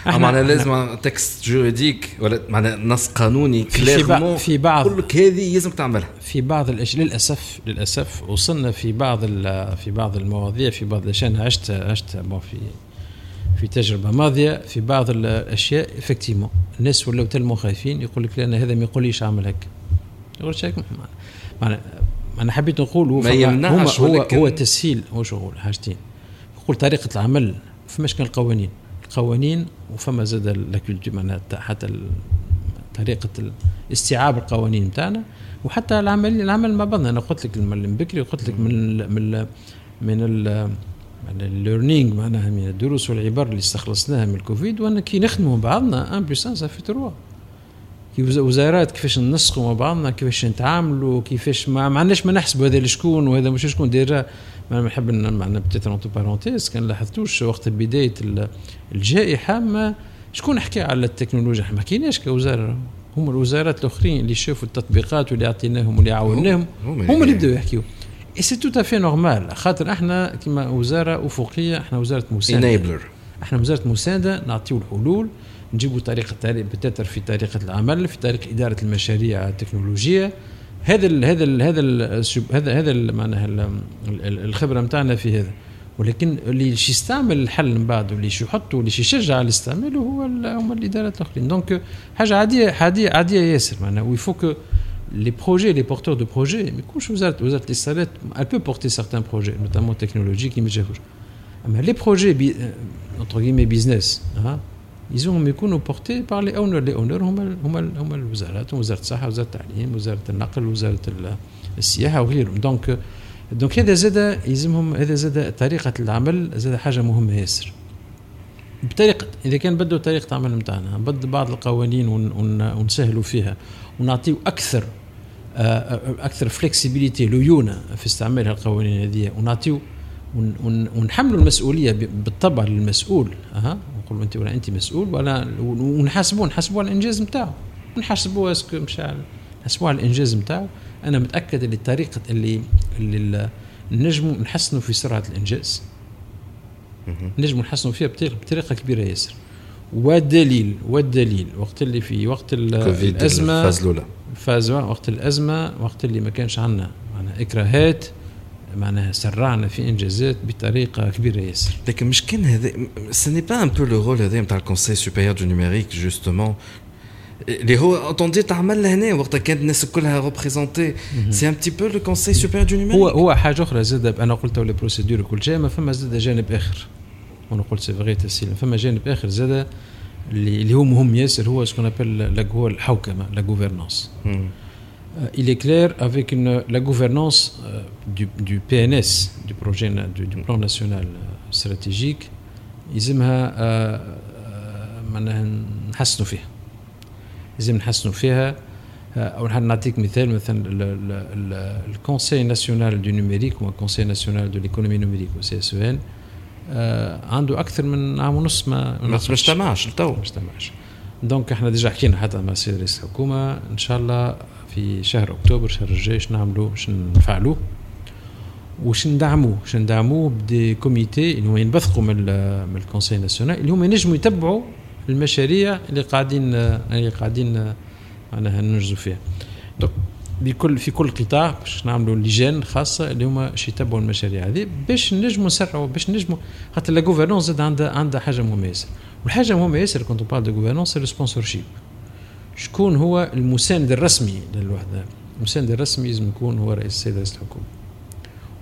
إحنا معناها لازم texte juridique ولا معناها نص قانوني clairement في بعض يقول لك هذه لازم تعملها. في بعض الاشياء للأسف للأسف وصلنا في بعض في بعض المواضيع في بعض الأشياء أنا عشت عشت في في تجربة ماضية في بعض الأشياء effectivement الناس ولاو تلمو خايفين يقول لك لأن هذا ما يقوليش أعمل هيك يقول لك معناها أنا حبيت نقول هو ما يمنعش هو, هو, هو تسهيل هو شغل حاجتين. يقول طريقة العمل فماش كان القوانين. القوانين وفما زاد معناها حتى طريقة استيعاب القوانين نتاعنا وحتى العمل العمل مع بعضنا أنا قلت لك من بكري قلت لك من من من من ال learning معناها من الدروس والعبر اللي استخلصناها من الكوفيد وأن كي نخدموا بعضنا en puissance في trois كوزارات كيفاش ننسقوا مع بعضنا كيفاش نتعاملوا كيفاش ما, ما عندناش ما نحسبوا هذا شكون وهذا مش شكون. déjà ما نحب معنا peut-être entre parenthèses كان لاحظتوش وقت بداية الجائحة ما شكون حكى على التكنولوجيا؟ إحنا ما حكيناش كوزارة. هم الوزارات الأخرين اللي شافوا التطبيقات واللي أعطيناهم واللي عاوناهم هم اللي بدأوا يحكيوا. c'est tout à fait normal خاطر إحنا كما وزارة أفقية إحنا وزارة مساندة. enabler إحنا وزارة مساندة نعطيو الحلول نجيبوا طريقة بتاتر في طريقة العمل في طريقه إدارة المشاريع التكنولوجية. هذا ال هذا ال هذا ال هذا هذا معناها الخبرة نتاعنا في هذا. ولكن اللي يستعمل الحل من بعد واللي يحطه واللي يشجع على استعماله هو هما الإدارات الآخرين. دونك حاجة عادية عادية عادية ياسر. معناها ويفو كو les projets, les porteurs de projets, mais quand vous êtes, vous êtes les elle peut porter certains projets, notamment technologiques, mais les projets, entre guillemets, business, hein, ils ont يكونوا portés par les owners les owners هم هم هم الوزارات وزاره الصحه وزاره التعليم وزاره النقل وزاره السياحه وغيرهم donc donc هذا زاد يلزمهم هذا زاد طريقه العمل زاد حاجة مهمه ياسر بطريقه اذا كان بدوا طريقه العمل نتاعنا نبدل بعض القوانين ونسهلوا فيها ونعطيو أكثر أكثر flexibilité ليونة في استعمال القوانين هذه. ونعطيو ونحملوا المسؤولية بالطبع للمسؤول أها؟ نقول أنت ولا أنت مسؤول ولا ونحاسبوه نحاسبوه على الإنجاز نتاعو نحاسبوه اسكو مش نحاسبوه على الإنجاز نتاعو أنا متأكد اللي الطريقة اللي اللي نجموا نحسنوا في سرعة الإنجاز. نجموا نحسنوا فيها بطريقة كبيرة ياسر. والدليل والدليل وقت اللي في وقت الأزمة الفاز الأولى. الفاز وقت الأزمة وقت اللي ما كانش عندنا معناها إكراهات معناها سرعنا في إنجازات بطريقة كبيرة ياسر. لكن مش كان هذا c'est pas un peu le rôle هذا نتاع ال conseil supérieur du numérique justement اللي هو attendu تعمل لهنا وقت كانت الناس كلها représentée c'est un petit peu le conseil supérieur du numérique هو هو حاجة أخرى زاد أنا قلت لي procédures وكل شيء ما فما زاد جانب آخر. وأنا قلت c'est vrai تسهيل فما جانب آخر زاد اللي هو مهم ياسر هو ce qu'on appelle هو الحوكمه la gouvernance il est clair avec une, la gouvernance du, du, PNS, du projet du, du plan national stratégique, يلزمها معناها نحسنوا فيها. لازم نحسنوا فيها. أو نعطيك مثال مثلا ال conseil national du numérique هو conseil national de l'économie numérique و CSN عنده أكثر من عام ونص ما ما اجتمعش لتو ما اجتمعش. donc إحنا déjà حكينا حتى مع سيد رئيس الحكومة إن شاء الله في شهر أكتوبر شهر الجاي شنو نعملوا شنو نفعلوه وش ندعموه شنو ندعموه ب des comités اللي هما ينبثقوا من من ال conseil national اللي هما ينجموا يتبعوا المشاريع اللي قاعدين اللي قاعدين معناها ننجزوا فيها. donc بكل في كل قطاع باش نعملوا لجان خاصة اللي هما باش يتبعوا المشاريع هذه باش نجموا نسرعوا باش نجموا خاطر la gouvernance زاد عندها عندها حاجة مهمه ياسر والحاجة المهمه ياسر quand on parle de gouvernance c'est ال sponsorship شكون هو المساند الرسمي للوحدة؟ المساند الرسمي لازم يكون هو رئيس السيد رئيس الحكومة.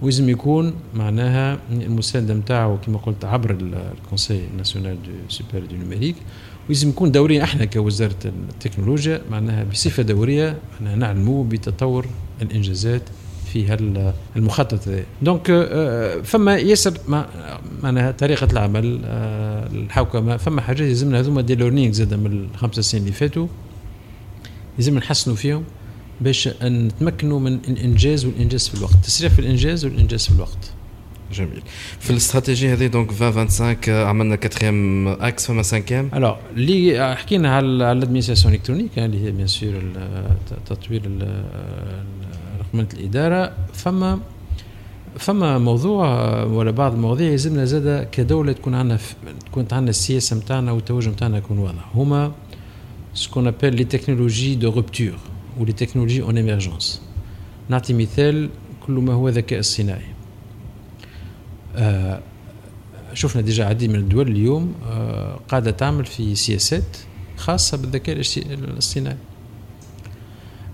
ولازم يكون معناها المسانده نتاعو كما قلت عبر ال conseil national de super du numérique ولازم يكون دوريا إحنا كوزارة التكنولوجيا معناها بصفة دورية معناها نعلموا بتطور الإنجازات في المخطط هذا. donc فما ياسر معناها طريقة العمل الحوكمة فما حاجات لازمنا هذوما des learnings زاد من الخمسة سنين اللي فاتوا لازم نحسنوا فيهم باش نتمكنوا من الإنجاز والإنجاز في الوقت تسريع في الإنجاز والإنجاز في الوقت. جميل في الاستراتيجيه هذه donc 2025 عملنا quatrième axe فما cinquième alors اللي حكينا على ال administration électronique اللي هي bien sûr تطوير رقمنه الاداره فما فما موضوع ولا بعض المواضيع يلزمنا زاد كدوله تكون عندنا تكون عندنا السياسة نتاعنا والتوجه نتاعنا يكون واضح هما ce qu'on appelle les technologies de rupture les technologies en émergence نعطي مثال كل ما هو ذكاء اصطناعي آه شفنا déjà عديد من الدول اليوم آه قاعدة تعمل في سياسات خاصة بالذكاء الاصطناعي.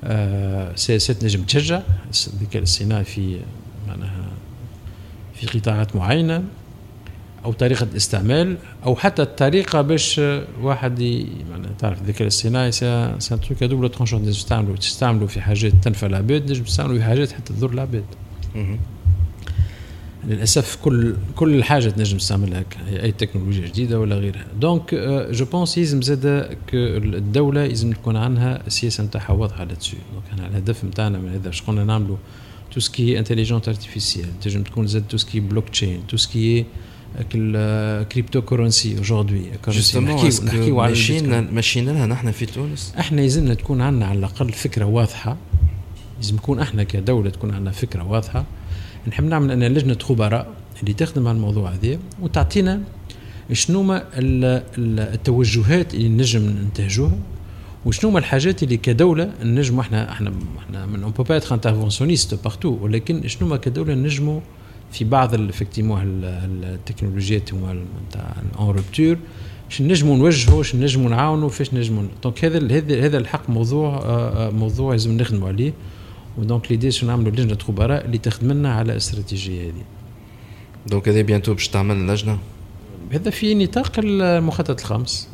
آه سياسات نجم تشجع الذكاء الاصطناعي في معناها في قطاعات معينة أو طريقة الاستعمال أو حتى الطريقة باش واحد يعني تعرف الذكاء الاصطناعي un truc double tranchant تستعملوا تستعملوا في حاجات تنفع العباد نجم تستعملوا في حاجات حتى تضر العباد. للأسف كل كل الحاجة تنجم تستعملها أي تكنولوجيا جديدة ولا غيرها. donc je pense يلزم زاد الدولة لازم تكون عندها السياسة نتاعها واضحة là-dessus donc إحنا الهدف نتاعنا من هذا. قلنا نعملوا tout ce qui intelligence artificielle تنجم تكون زاد tout ce qui blockchain tout ce qui ال cryptocurrency aujourd'hui justement ماشيين ماشيين لها نحن في تونس؟ إحنا يلزمنا تكون عندنا على الأقل فكرة واضحة. لازم نكون إحنا كدولة تكون عندنا فكرة واضحة. نحب نعمل أن لجنه خبراء اللي تخدم على الموضوع هذا وتعطينا شنو ما التوجهات اللي نجم ننتهجوها وشنو ما الحاجات اللي كدولة نجموا إحنا إحنا إحنا من on peut pas être interventionniste partout ولكن شنو ما كدولة نجموا في بعض effectivement التكنولوجيات هما نتاع en rupture باش نجموا نوجهوا باش نجموا نعاونوا فاش نجموا donc هذا هذا هذا الحق موضوع موضوع لازم نخدموا عليه. ودونك ليدي شو نعملوا لجنه خبراء اللي تخدم لنا على الاستراتيجيه هذه دونك هذا بيانتو باش تعمل لجنه هذا في نطاق المخطط الخامس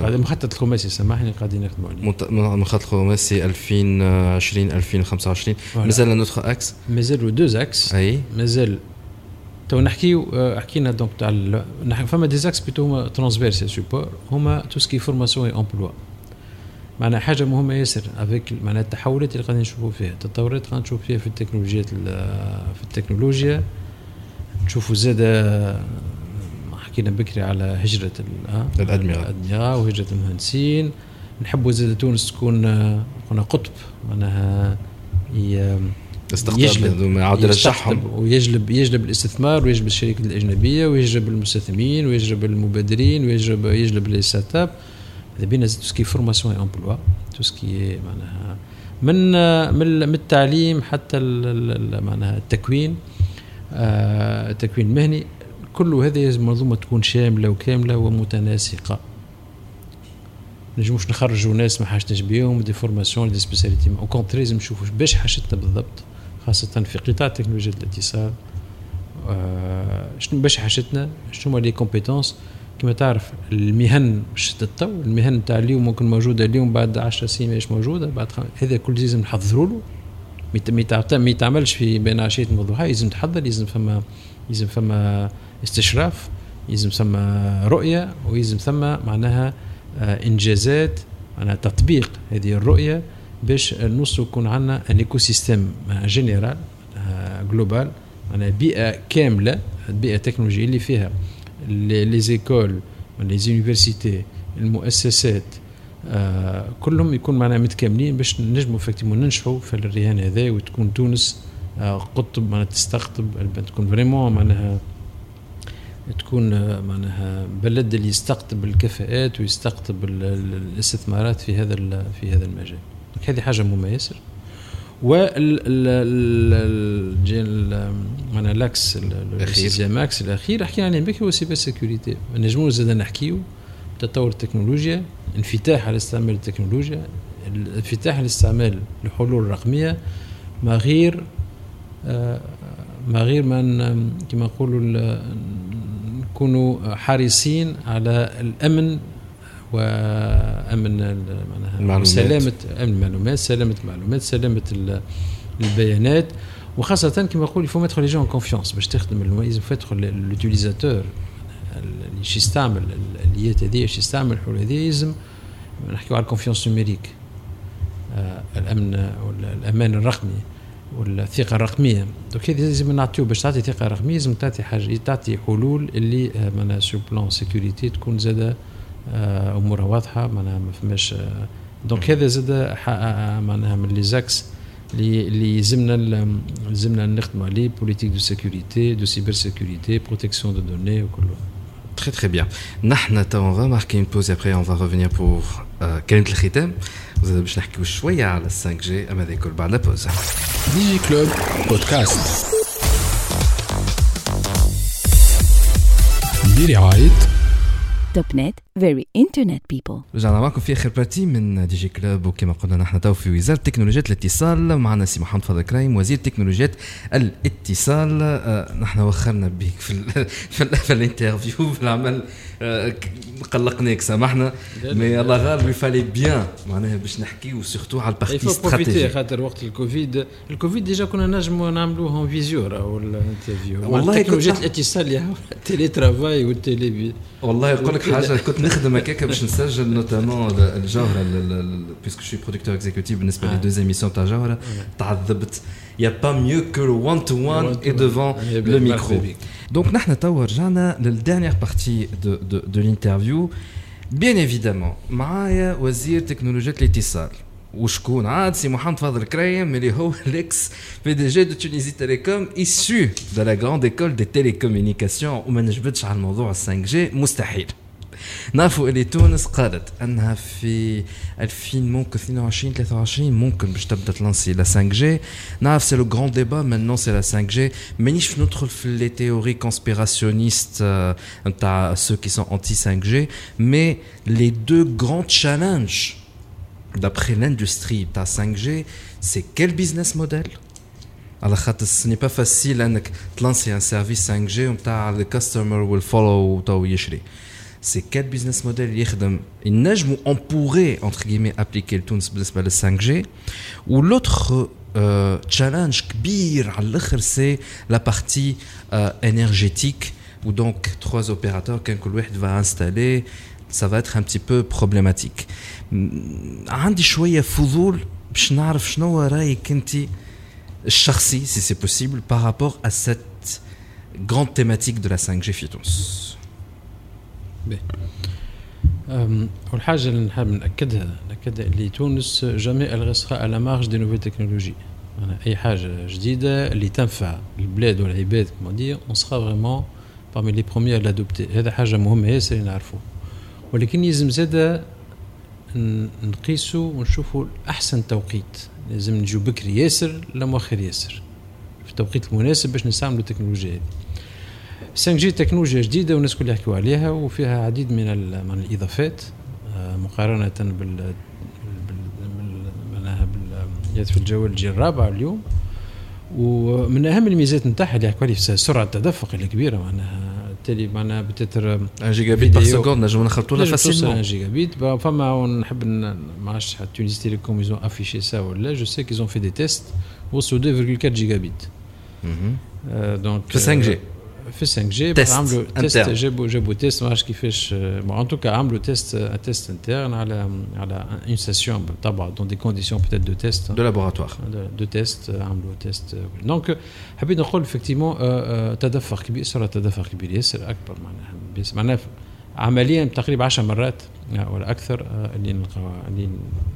المخطط الخماسي سامحني قاعدين نخدموا عليه المخطط الخماسي 2020 2025 مازال نوتخ إكس مازالوا دوز إكس اي مازال تو نحكيو حكينا دونك تاع فما ديزاكس بيتو هما ترانسفيرس سوبور هما تو سكي فورماسيون اي امبلوا معناها حاجة مهمة ياسر avec معناها التحولات اللي قاعدين نشوفوا فيها التطورات قاعدين نشوفوا فيها في التكنولوجيات في التكنولوجيا. نشوفوا زاد حكينا بكري على هجرة الأدمغة. الأدمغة وهجرة المهندسين. نحبوا زاد تونس تكون كنا قطب معناها يجلب يرجعهم ويجلب يجلب الاستثمار ويجلب الشركات الأجنبية ويجلب المستثمرين ويجلب المبادرين ويجلب يجلب les start-up هذا بينا زاد توسكي فورماسيون اي امبلوا توسكي معناها من من التعليم حتى معناها التكوين التكوين المهني كل هذه لازم منظومه تكون شاملة وكاملة ومتناسقة. نجموش نخرجوا ناس ما حاجتناش بيهم des formations des spécialités au contraire لازم نشوفوا باش حاجتنا بالضبط خاصة في قطاع تكنولوجيا الاتصال آه شنو باش حاجتنا؟ شنو هما les compétences كما تعرف المهن مش تتطور المهن تاع اليوم ممكن موجودة اليوم بعد 10 سنين مش موجودة بعد خم... هذا كل لازم نحضروا له. ما يتعملش في بين عشيه والضحى لازم تحضر لازم فما لازم فما استشراف لازم ثم رؤية ويلزم ثم معناها آه، إنجازات معناها تطبيق هذه الرؤية باش نوصلوا يكون عندنا un écosystème général global معناها بيئة كاملة البيئه التكنولوجيه اللي فيها. les écoles les universités المؤسسات آه كلهم يكون معنا متكاملين باش نجموا effectivement ننجحوا في الرهان هذا وتكون تونس آه قطب معناها تستقطب تكون vraiment معناها تكون آه، معناها بلد اللي يستقطب الكفاءات ويستقطب الاستثمارات في هذا في هذا المجال. هذه حاجة مهمه ياسر وال معناها l'axe الأخير. l'axe الأخير. حكينا عليه بكري هو cybersécurité. نجمو زاد نحكيو تطور التكنولوجيا انفتاح على استعمال التكنولوجيا انفتاح على استعمال الحلول الرقمية ما غير آه، ما غير من كما نقولوا نكونوا حريصين على الأمن وأمن معناها سلامه أمن المعلومات سلامة المعلومات سلامة البيانات. وخاصة كما نقول il faut mettre les gens en confiance باش تخدم لازم تدخل l'utilisateur اللي يستعمل الاليات هذه باش يستعمل الحلول هذه لازم نحكيو على ال confiance numérique آه الأمن ولا الأمان الرقمي والثقة الرقمية. donc هذه لازم نعطيو باش تعطي ثقة رقمية لازم تعطي حاجة تعطي حلول اللي آه، معناها sur le plan sécurité تكون زادة أمورها واضحة معناها ما فماش donc آه، هذا زاد معناها من les axes اللي اللي يلزمنا يلزمنا نخدموا عليه politique de sécurité de cybersécurité protection de données وكله Très très bien. نحن تو on va marquer une pause et après on va revenir pour كلمة الختام. وزاد باش نحكيو شوية على 5G أما هذا الكل بعد la pause. Digi Club podcast. برعاية Topnet very internet people رجعنا معكم في اخر partie من Digi Club وكما قلنا نحن تو في وزاره تكنولوجيات الاتصال معنا سي محمد فضل كرايم وزير تكنولوجيات الاتصال آه نحن وخرنا بك في ال في, ال في ال interview في العمل آه قلقناك سامحنا mais الله غالب il fallait bien معناها باش نحكيو surtout على ال partie stratégie خاطر وقت الكوفيد الكوفيد déjà كنا نجموا نعملوه en visio راهو ال interview والله تكنولوجيا الاتصال ال télétravail وال télé والله يقول لك حاجة كنت نخدم هكاك باش نسجل notamment الجوهره parce que je suis producteur exécutif بالنسبة لي douze émissions تاع جوهره تعذبت il y a pas mieux que le one to one et devant le micro donc نحن تو رجعنا لل dernière partie de de de l'interview. bien évidemment معايا وزير تكنولوجيا الاتصال. وشكون عاد؟ سي محمد فاضل كرايم اللي هو ال ex PDG de Tunisie Telecom issu de la grande école des télécommunications وما نجبدش على الموضوع 5G مستحيل. نعرفوا اللي تونس قالت أنها في 2000 ممكن 22 23 ممكن باش تبدأ ت lancer la 5G نعرف c'est le grand débat maintenant c'est la 5G مانيش ندخل في les théories conspirationnistes نتاع ceux qui sont anti 5G mais les deux grands challenges d'après l'industrie تاع 5G سي كيل بيزنس موديل على خاطر سني با فاسيل انك تلانسي ان سيرفيس 5 جي ومتاع الكاستمر ويل فولو تو يشري c'est quel business model يخدم ينجموا on pourrait entre guillemets appliquer لتونس بالنسبه لل 5G ou l'autre euh, challenge كبير على الاخر c'est la partie euh, énergétique où donc trois opérateurs qu'un كل واحد va installer ça va être un petit peu problématique عندي شويه فضول باش نعرف شنو رايك انت الشخصي si c'est possible par rapport à cette grande thématique de la 5G في تونس أول حاجة اللي نحب نأكدها نأكدها اللي تونس jamais elle restera à la marge des nouvelles technologies. يعني أي حاجة جديدة اللي تنفع البلاد والعباد كما dit on sera vraiment parmi les premiers à l'adopter هذا حاجة مهمة ياسر نعرفوا ولكن يلزم زاده نقيسوا ونشوفوا احسن توقيت. لازم نجيو بكري ياسر لا مؤخر ياسر في التوقيت المناسب باش نستعملوا التكنولوجيا هذه. 5 جي تكنولوجيا جديدة والناس الكل يحكوا عليها وفيها عديد من من الإضافات آه، مقارنة بال معناها بال في الجوال الجيل الرابع اليوم. ومن أهم الميزات نتاعها اللي يحكوا عليه سرعة التدفق الكبيرة معناها وبالتالي معناها peut-être 1 gigabit par seconde نجم نخلطوا لها facilement 1 جيجا بيت فما نحب ما عرفتش تونس تيليكوم ils ont affiché ça ولا je sais qu'ils ont fait des tests وصلوا 2.4 gigabit donc في 5 جي في 5 جي عملوا test جابوا جابوا test ما عرفتش كيفاش en tout cas عملوا test test interne على على une session طبعا dans des conditions peut-être de test de laboratoire de test عملوا test donc حبيت نقول effectivement تدفق كبير صار تدفق كبير ياسر اكبر معناها معناها عمليا تقريبا 10 مرات ولا أكثر اللي نلقاو اللي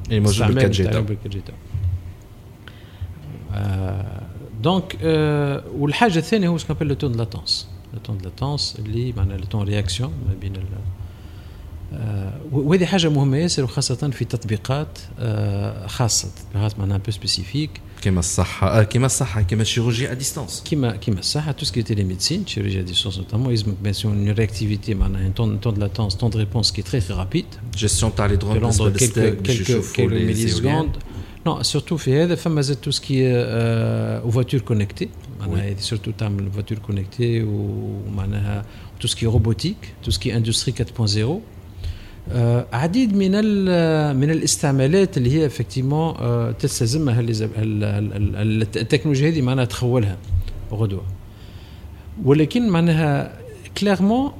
اللي موجود بال 4G donc آه والحاجة الثانية هو ce qu'on appelle le temps latence le temps latence اللي معناها le temps réaction ما بين آه وهذه حاجة مهمه ياسر وخاصه في تطبيقات آه خاصه تطبيقات معناها plus spécifiques كيما الصحه آه كيما الصحه كيما ال chirurgie à distance كيما كيما الصحه tout ce qui est télémédecine chirurgie à distance notamment يلزمك bien sûr une réactivité معناها temps temps de latence temps de réponse qui est très très rapide gestion تاع les drones بالنسبة للستيك quelques millisecondes Non, non surtout في هذا فما زاد tout ce qui est voiture connectée معناها هذه surtout تعمل voiture connectée ومعناها تو سكي روبوتيك تو سكي اندستري 4.0 عديد من من الاستعمالات اللي هي effectivement تستلزمها التكنولوجيا هذه معناها تخولها غدوه ولكن معناها clairement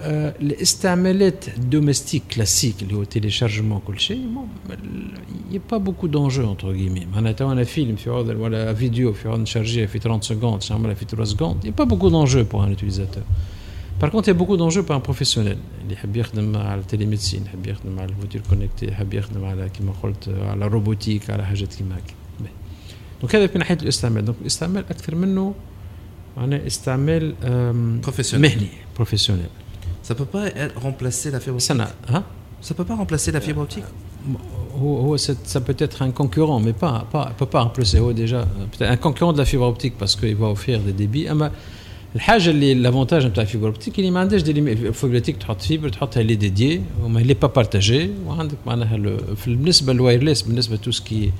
الاستعمالات domestiques classiques اللي هو téléchargement كل شيء il y a pas beaucoup d'enjeux entre كيمي معناها tu أنا فيلم في عوض ولا فيديو في عوض نـ chargé ـيه في 30 secondes نعملها في 3 secondes il y a pas beaucoup d'enjeux pour un utilisateur par contre il y a beaucoup d'enjeux pour un professionnel اللي يحب يخدم على ال télémédecine يحب يخدم على ال voiture connectée يحب يخدم على كيما قلت على ال robotique على حاجات كيما هكا donc هذا من ناحيه الاستعمال donc الاستعمال أكثر منه معناها استعمال مهني professionnel Ça peut pas remplacer la fibre optique Ça, hein ça peut pas remplacer la fibre optique ça peut être un concurrent, mais pas, pas, peut pas remplacer déjà. Peut-être un concurrent de la fibre optique parce qu'il va offrir des débits. الحاجة اللي ال avantage نتاع ال fibre optique اللي ما عندهاش دي ال fibre optique تحط fibre تحطها اللي dédiée وما اللي pas partagée وعندك معناها بالنسبة للوايرلس بالنسبة تو سكي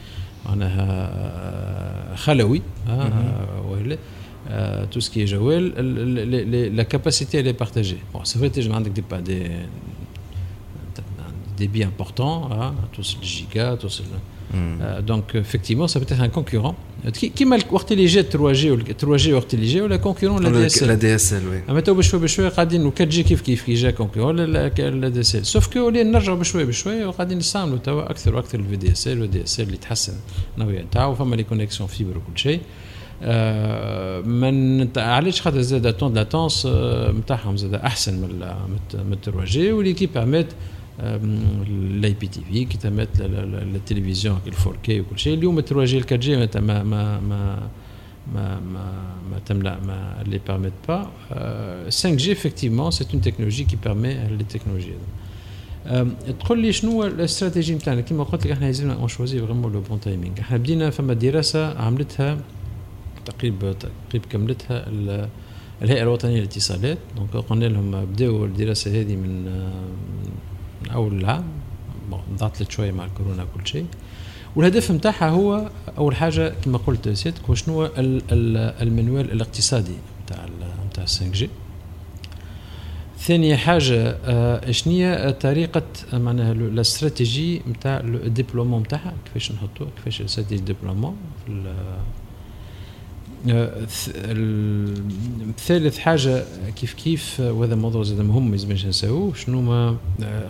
معناها خلوي وايرلس tout ce qui est Joël, la capacité elle est partagée. Bon, c'est vrai que tu as des, des débits importants, hein, tous les gigas, tous mm. euh, donc effectivement, ça peut être un concurrent. Qui, qui m'a ortiligé 3G ou 3G ortiligé ou le concurrent la DSL La DSL, oui. متى بشوي بشوي قاعدين و4G كيف كيف كي جا كونكورون لا دي اس ال سوف كو ولينا نرجعوا بشوي بشوي وقاعدين نستعملوا توا اكثر واكثر الفي دي اس ال والدي اس ال اللي تحسن النوعيه نتاعو فما لي كونيكسيون فيبر وكل شيء من علاش خاطر زاد تون لاتونس نتاعهم زاد أحسن من من التروجي كي بيرميت الاي بي تي في كي تمت التلفزيون 4 كي وكل شيء. اليوم التروجي الكات جي ما ما ما ما ما ما تملا ما لي بيرميت با 5G effectivement c'est une technologie qui parmi les technologies تقول لي شنو الاستراتيجي نتاعنا كيما قلت لك إحنا لازمنا on choisit vraiment le bon timing إحنا بدينا فما دراسة عملتها تقريبا تقريبا كملتها الهيئة الوطنية للاتصالات. donc قلنا لهم بداوا الدراسة هذه من أول العام ضعطلت شوية مع الكورونا كل شيء. والهدف نتاعها هو أول حاجة كما قلت سيادتك شنو المنوال الاقتصادي نتاع نتاع 5G. ثاني حاجة آه شنو طريقة معناها الاستراتيجي نتاع ال déploiement نتاعها كيفاش نحطوه؟ كيفاش ال stratégie déploiement في ثالث حاجة كيف كيف وهذا موضوع زاد مهم ما يلزمش نساوه شنو ما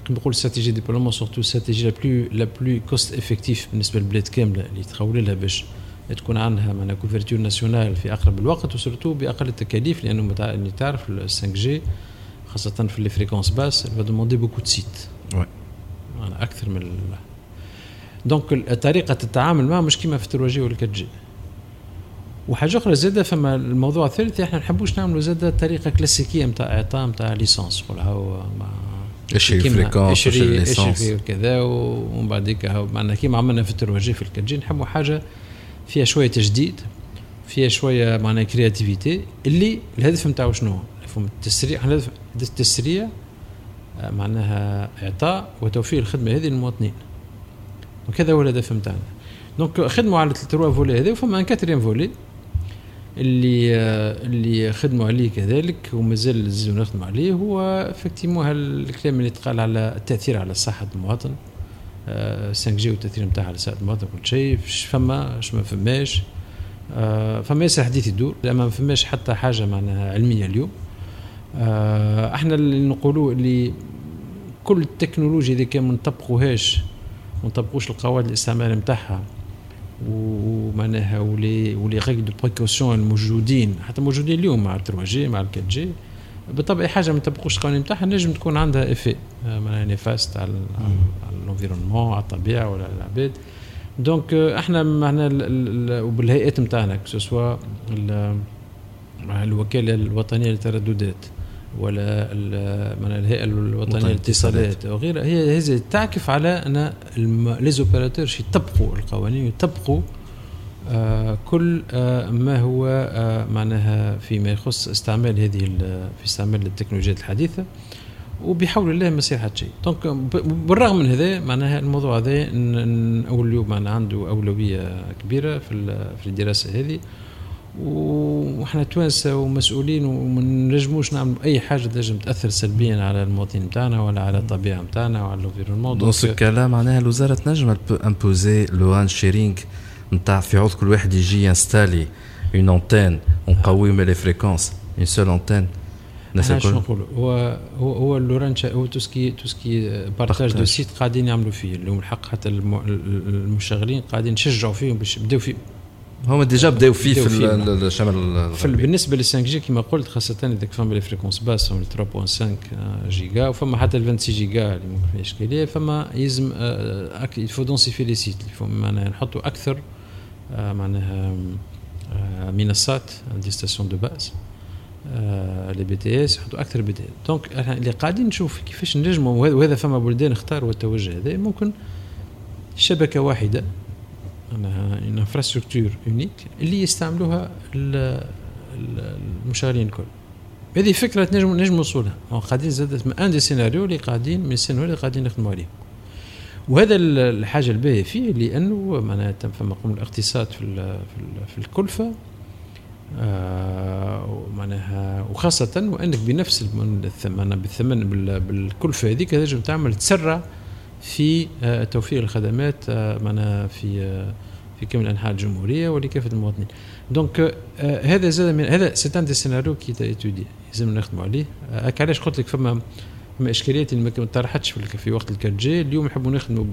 كيما نقول stratégie déploiement surtout stratégie la plus la plus cost effective بالنسبة للبلاد كاملة اللي تخول لها باش تكون عندها معنا couverture nationale في أقرب الوقت و surtout بأقل التكاليف لأنه اللي تعرف 5G خاصة في les fréquences basses va demander beaucoup de sites. أكثر من donc طريقة التعامل معها مش كيما في 3 جي ولا 4 جي وحاجة أخرى زاده فما الموضوع الثالث إحنا نحبوش نعملوا زاده طريقة كلاسيكية نتاع إعطاء نتاع licences هو مع اشري fréquences اشري اشري وكذا ومن بعد هيك معنا كيما عملنا في التروجي في الكاتجي نحبوا حاجة فيها شوية تجديد فيها شوية معناها créativité اللي الهدف نتاعو شنو؟ هو؟ التسريع الهدف التسريع معناها إعطاء وتوفير الخدمة هذه للمواطنين وكذا هو الهدف نتاعنا donc خدموا على ال trois volets هذا وفما un quatrième volet. اللي اللي خدموا عليه كذلك ومازال نزيدوا نخدموا عليه هو effectivement الكلام اللي تقال على التأثير على صحة المواطن. 5G والتأثير نتاعها على صحة المواطن كل شيء. فما اش ما فماش. فما ياسر حديث يدور. ما فماش حتى حاجة معناها علمية اليوم. إحنا اللي نقولوا اللي كل التكنولوجيا اذا كان ما نطبقوهاش ما نطبقوش القواعد الاستعمال نتاعها ومعناها و les و les règles de précaution الموجودين. حتى موجودين اليوم مع 3 جي مع 4 جي. بالطبع حاجة ما نطبقوش القوانين نتاعها نجم تكون عندها effet معناها néfaste على ال environnement على الطبيعة ولا على العباد. donc إحنا معنا وبالهيئات نتاعنا soit الوكالة الوطنية للترددات. ولا من الهيئة الوطنية للاتصالات وغيرها. هي هذه تعكف على أن les opérateurs يطبقوا القوانين يطبقوا آه كل آه ما هو آه معناها فيما يخص استعمال هذه في استعمال التكنولوجيات الحديثة. وبحول الله ما يصير حتى شيء. دونك بالرغم من هذا معناها الموضوع هذا اولوا معنا عنده أولوية كبيرة في في الدراسة هذه. وإحنا توانسه ومسؤولين وما نجموش نعملوا أي حاجة تنجم تأثر سلبيا على المواطنين نتاعنا ولا على الطبيعة نتاعنا وعلى الانفيرونمون دون سو كالا معناها الوزارة تنجم امبوزي لو ان شيرينغ نتاع في عوض كل واحد يجي انستالي une antenne ونقويو les fréquences une seule antenne الناس الكل. نقولوا هو هو هو اللوران هو توسكي توسكي بارتاج دو سيت قاعدين يعملوا فيه. اليوم الحق حتى المشغلين قاعدين نشجعوا فيهم باش يبداو فيه هما déjà بداو فيه في الشمال في بالنسبة لل 5 G كما قلت خاصة إذا فما les fréquences basses 3.5 جيجا وفما حتى ال 26 جيجا اللي ممكن فيها إشكالية. فما يلزم il faut densifier les sites معناها نحطوا أكثر معناها منصات des stations de base les BTS يحطوا أكثر BTS donc اللي قاعدين نشوف كيفاش نجموا وهذا فما بلدان اختاروا التوجه هذا ممكن شبكة واحدة infrastructure unique اللي يستعملوها المشغلين الكل هذه فكرة نجم نجم نوصلها. قاعدين زادة من un des scénarios اللي قاعدين من السيناريو اللي قاعدين نخدموا عليه. وهذا الحاجة الباهية فيه لأنه معناها فما قوم الاقتصاد في في الكلفة آه معناها وخاصة وأنك بنفس الثمن بالثمن بالكلفة هذيك تنجم تعمل تسرع في آه، توفير الخدمات آه، معنا في آه، في كامل أنحاء الجمهورية ولكافة المواطنين. donc هذا زادة من هذا c'est un des scénarios qui est étudié لازم نخدموا عليه. هكا علاش قلت لك فما فما إشكاليات اللي ما طرحتش في, وقت ال quatre G اليوم نحبوا نخدموا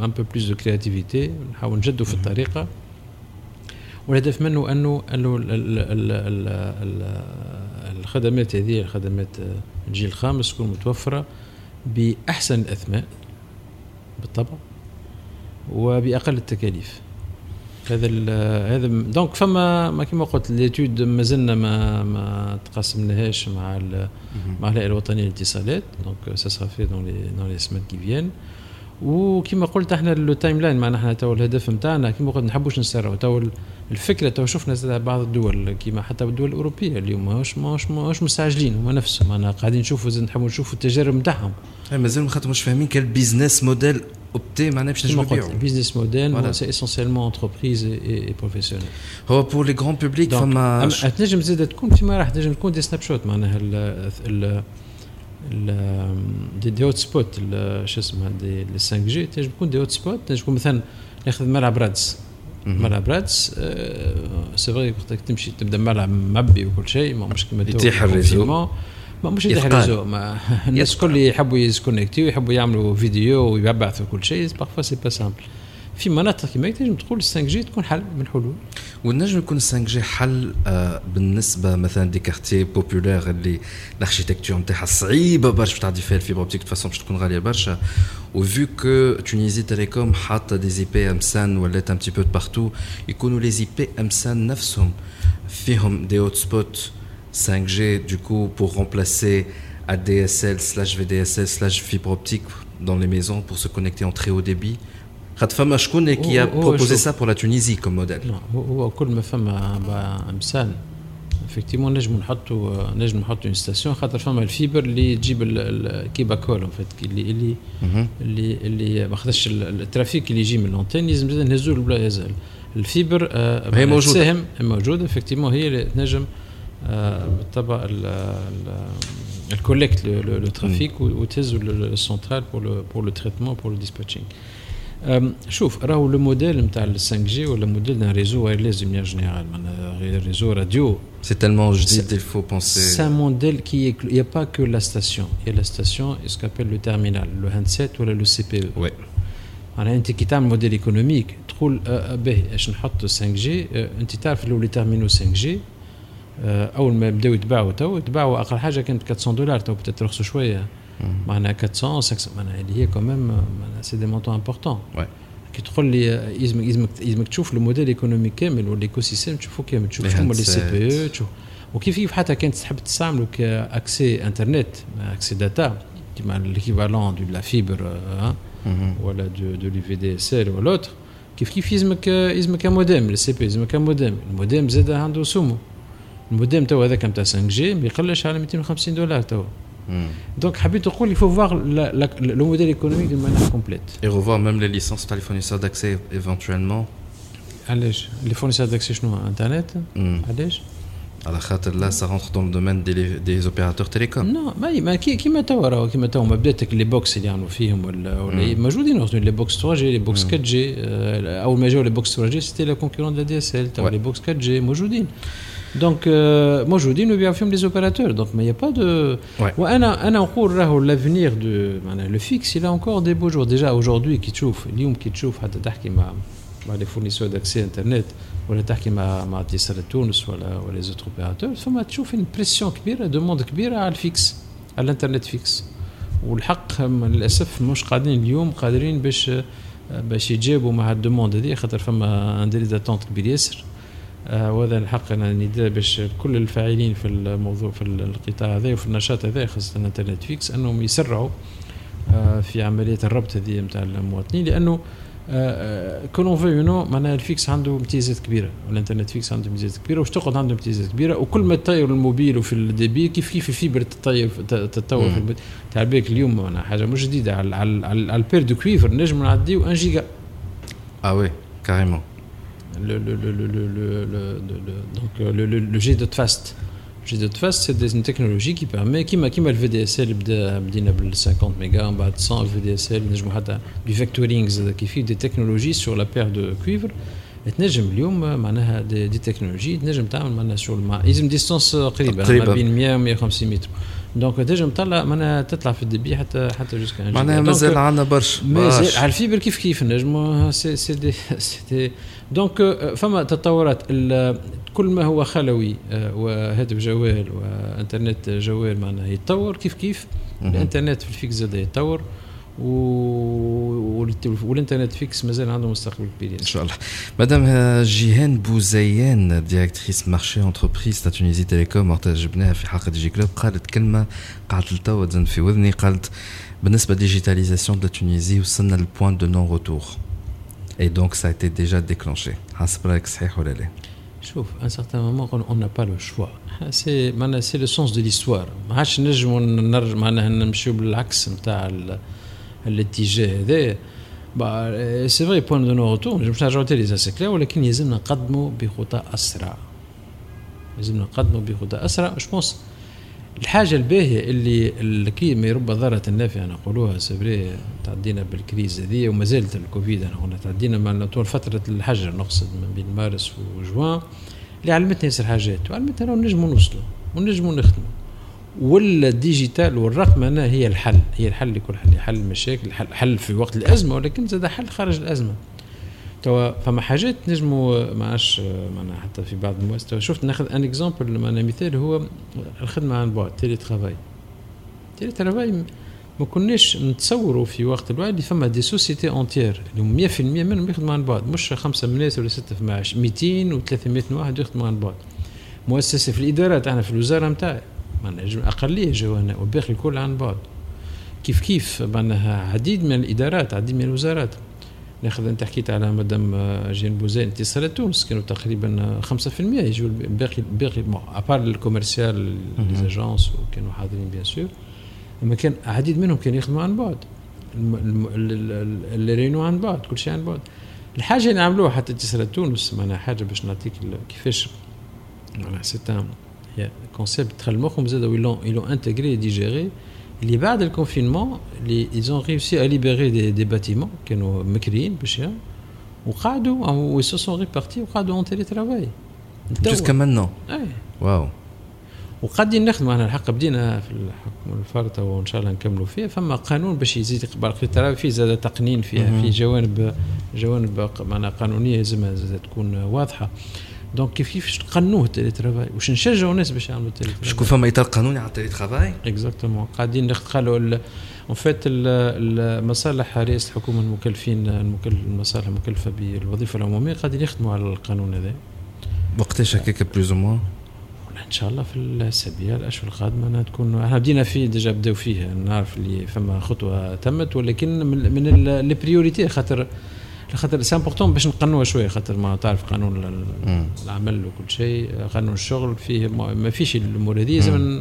un peu plus de créativité نحاول نجدوا في الطريقة. والهدف منه أنه أنه الخدمات هذه الخدمات الجيل الخامس تكون متوفرة بأحسن الاثمان بالطبع وبأقل التكاليف. هذا هذا donc فما ما كما قلت l'étude مازلنا ما ما تقاسمناهاش مع مع الهيئة الوطنية للاتصالات. donc ça sera fait dans les dans les semaines qui viennent وكما قلت إحنا le timeline معنا إحنا تو الهدف نتاعنا كما قلت نحبوش نسرعوا. تو الفكرة تو شفنا بعض الدول كما حتى الدول الأوروبية اليوم ماهوش ماهوش ماهوش مستعجلين هما نفسهم. أنا قاعدين نشوفوا نحبوا نشوفوا التجارب نتاعهم. مازال خاطر مش فاهمين quel business model opter معناها باش نجموا نبيعوا ال business model c'est essentiellement entreprise et professionnel ou pour le grand public فما تنجم زاد تكون فيما راح تنجم تكون des snapshots معناها des des hotspots شو اسمها des 5 G تنجم تكون des hotspots تنجم تكون مثلا ناخذ ملعب رادس ملعب رادس c'est vrai وقتك تمشي تبدأ ملعب معبي وكل شيء ما مش كيما يطيح ال réseau. ما مش يطيح ال réseau الناس الكل يحبوا يسكونكتيو يحبوا يعملوا فيديو ويبعثوا كل شيء parfois c'est pas simple في مناطق كما تنجم تقول 5 G تكون حل من الحلول والنجم يكون 5 G حل آه بالنسبة مثلا des quartiers populaires اللي ال architecture نتاعها صعيبة برشا باش تعدي فيها ال fibre optique façon باش تكون غالية برشا. et vu que Tunisie Telecom حاطة des IPMSAN ولات un petit peu partout يكونوا les IPMSAN نفسهم فيهم des hotspots 5G du coup pour remplacer ADSL slash VDSL slash fibre optique dans les maisons pour se connecter en très haut débit. خاطر فما شكون كي a proposé ça pour la Tunisie comme modèle. هو كل ما فما امثال افكتيمون نجم نحطوا نجم نحطوا اون ستاسيون خاطر فما الفيبر اللي تجيب كيبا كول فيت اللي اللي اللي اللي ما خدش الترافيك اللي يجي من لونتين لازم زاد نهزو البلا يزال. الفيبر آه، هي موجودة. تساهم موجوده افكتيمون هي اللي تنجم آه، بالطبع الكوليكت لو ترافيك وتهز السنترال بور بور لو تريتمون بور لو ديسباتشينغ شوف راهو le modèle نتاع ال 5 G ولا modèle d'un réseau wireless de manière générale معناها غير réseau radio C'est tellement جديد il faut penser. C'est un modèle qui est. Il n'y a pas que la station. Il y a la station et ce qu'on appelle le terminal, le handset ou le CPE. Ouais. معناها انت كي تعمل modèle économique تقول آه، آه، باهي اش نحط 5 G انت تعرف le les terminaux 5 G آه، أول ما بداو يتباعوا تو يتباعوا أقل حاجة كانت 400 دولار تو بدات رخصوا شوية معناها 400 500 معناها اللي هي quand même معناها c'est des montants importants Ouais. كي تقول لي آه، يلزمك يلزمك يلزمك تشوف ال modèle économique كامل وال écosystème تشوفه كامل تشوف Les شنو هما لي handsets. CPE تشوف وكيف كيف حتى كانت تحب تستعملوا ك accès internet accès data كيما l'équivalent de la fibre ولا de de les VDSL ولا autre كيف كيف يلزمك يلزمك modem ال CPE يلزمك modem ال modem زاد عنده سومو الموديم تو هذاك نتاع 5 G ما يقلش على 250 دولار تو donc حبيت نقول il faut voir la- la- le modèle économique d'une manière complète Et revoir même les licences par les fournisseurs d'accès éventuellement. علاش les fournisseurs d'accès شنو internet Hmm. علاش على خاطر là ça rentre dans le domaine des, des opérateurs télécoms. non ما ما كي كيما توا راهو كيما توا ما بداتك les box اللي يعملوا فيهم ولا ولا موجودين أصلاً les box 3 G les box 4 G آه، اول ما جاو les box 3 G c'était la concurrence de DSL توا Ouais. لي بوكس 4 جي موجودين دونك آه، موجودين ويبيعوا فيهم les opérateurs donc ما y a pas de Ouais. وأنا أنا نقول راهو l'avenir de معناها le fixe il a encore des beaux jours. Déjà aujourd'hui كي تشوف اليوم كي تشوف حتى تحكي مع مع les fournisseurs d'accès internet ولا تحكي مع مع اتصالات تونس ولا ولا les autres opérateurs فما تشوف une pression كبيره demande كبيره على ال fixe على ال internet fixe والحق هم للاسف مش قاعدين اليوم قادرين باش باش يجابوا مع ال demande هذه خاطر فما un délai d'attente كبير ياسر آه، وهذا الحق أنا نداء باش كل الفاعلين في الموضوع في القطاع هذا وفي النشاط هذا خاصة الـ internet fixe أنهم يسرعوا آه، في عمليه الربط هذه نتاع المواطنين لأنه كون في نو معناها الـ fixe عنده امتيازات كبيرة والـ internet fixe عنده امتيازات كبيرة واش تقعد عنده امتيازات كبيرة وكل ما تطير الموبيل وفي الـ débit كيف كيف الـ fibre تطير تتطور في الـ débit. تاع بالك اليوم معناها حاجة مش جديدة على على على الـ paire de cuivre نجم نعديو 1 جيجا. Ah oui, carrément. le, le, le, le, le, le- le- le- le- donc euh, le, le, le G dot fast. Le G dot fast, c'est des- une technologie qui permet, qui m'a qui m'a le VDSL بدا بدينا بال 50 mégas بعد 100 le VDSL نجموا حتى du vectoring زاد كيف des technologies sur la paire de cuivre تنجم اليوم معناها دي, دي تكنولوجي تنجم تعمل معناها شغل مع يلزم ديستانس قريبه قريبة. ما بين 100 و 150 متر دونك تنجم تطلع معناها تطلع في الـ débit حتى حتى jusqu'à معناها مازال عندنا برشا مازال. على الـ fibre كيف كيف نجموا c'est c'est des c'est des donc فما تطورات كل ما هو خلوي وهاتف جوال وانترنت جوال معناها يتطور كيف كيف الانترنت في الـ fixe زاد يتطور و- والت- والـ internet fixe مازال عنده مستقبل كبير. إن شاء الله. مدام آه، جيهان بوزيان directrice marché entreprises تاع Tunisie Telecom وقت جبناها في حلقة J Club قالت كلمة قعدت لتوا تزن في وذني قالت بالنسبة digitalisation de Tunisie وصلنا لل point de non-retour et donc ça a été déjà déclenché حسب رايك صحيح ولا لا؟ شوف un certain moment on n'a pas le choix. c'est معناها c'est le sens de l'histoire ما عادش نجموا نرجع معناها نمشيو بالعكس نتاع ال- الاتجاه هذا. c'est vrai point de non-retour نجمش نرجعوا c'est clair ولكن يلزمنا نقدموا بخطى أسرع. لازمنا نقدموا بخطى أسرع. je pense الحاجة الباهية اللي الـ crise رب ضارة نافعة نقولوها c'est vrai تعدينا بالـ crise هذه وما زالت الكوفيد. أنا قلنا تعدينا مع طول فترة الحجر نقصد من بين مارس وجوان. اللي علمتنا ياسر حاجات وعلمتنا نجموا نوصلوا ونجموا نخدموا والـ digital والرقمنة هي الحل هي الحل لكل حل حل المشاكل حل, حل في وقت الأزمة ولكن زاد حل خارج الأزمة. توا فما حاجات نجموا ما عادش معناها حتى في بعض المؤسسات شفت ناخذ un exemple معناها مثال هو الخدمة عن بعد télétravail télétravail ما كناش نتصوروا في وقت الوعي اللي فما des sociétés entières اللي هم 100% منهم يخدموا عن بعد. مش خمسة من الناس ولا ستة في معاش 200 و 300 واحد يخدموا عن بعد. مؤسسة في الإدارات أنا في الوزارة نتاعي اقليه جو هنا والباقي الكل عن بعد. كيف كيف معناها عديد من الإدارات عديد من الوزارات. ناخذ انت حكيت على مدام جين بوزين اتصالات تونس كانوا تقريبا 5% يجوا الباقي الباقي بون ابار الكوميرسيال ليزاجونس وكانوا حاضرين بيان سور أما كان عديد منهم كانوا يخدموا عن بعد. الم- الم- ال- ال- ال- اللي رينو عن بعد كل شيء عن بعد. الحاجة اللي عملوها حتى اتصالات تونس معناها حاجة باش نعطيك كيفاش معناها سي ان كونسيبت دخل مخهم زادوا يلون يلون انتجري ديجيري اللي بعد الكونفينمون اللي ايزون ريوسي ا ليبيري دي, دي باتيمون كانوا مكريين باش وقعدوا أو سو سون ريبارتي وقعدوا اون تيلي ترافاي جوسكا مانون اي واو وقاعدين نخدموا أنا الحق بدينا في الحكم الفرطه وان شاء الله نكملوا فيه فما قانون باش يزيد يقبل في زاد تقنين فيها في جوانب جوانب معناها قانونيه لازم تكون واضحه دونك كيف كيف قنوه التيلي ترافاي واش نشجعوا الناس باش يعملوا التيلي ترافاي شكون فما اطار قانوني على التيلي ترافاي اكزاكتومون قاعدين قالوا en fait المصالح رئيس الحكومة المكلفين المصالح المكلفه بالوظيفه العموميه قاعدين يخدموا على القانون هذا وقتاش هكاك plus ou moins ان شاء الله في الاسابيع الاشهر القادمه تكون إحنا بدينا فيه déjà بداو فيه نعرف اللي فما خطوه تمت ولكن من, من les priorités خاطر خاطر c'est important باش نقنوها شوية خاطر ما تعرف قانون العمل وكل شيء قانون الشغل فيه ما فيش الأمور هذه لازم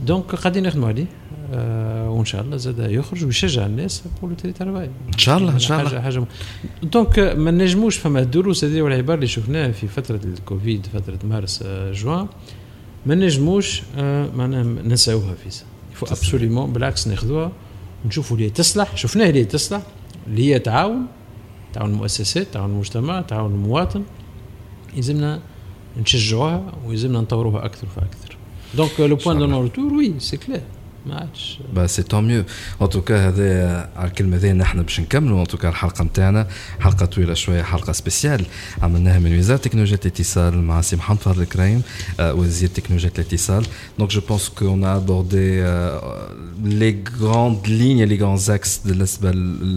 donc قاعدين نخدموا عليه. آه وإن شاء الله زاد يخرج ويشجع الناس بقولوا télétravail إن شاء الله إن شاء الله. حاجة حاجة donc ما نجموش فما الدروس هذه والعبر اللي شفناها في فترة الكوفيد فترة مارس آه جوان. ما نجموش آه معناها ننساوها في فو absolument بالعكس ناخذوها نشوفوا اللي تصلح شفناها اللي تصلح اللي هي تعاون. تعاون المؤسسات تعاون المجتمع تعاون المواطن يلزمنا نشجعوها ويلزمنا نطوروها أكثر فأكثر. donc le point de non-retour oui c'est clair ما عادش bah c'est tout mieux en tout cas هذا على الكلمة ذي نحن باش نكملوا. en tout cas الحلقة نتاعنا حلقة طويلة شوية حلقة spéciale عملناها من وزارة تكنولوجيا الاتصال مع سي محمد فضل الكريم وزير تكنولوجيا الاتصال. donc je pense qu'on a abordé les grandes lignes, les grands axes de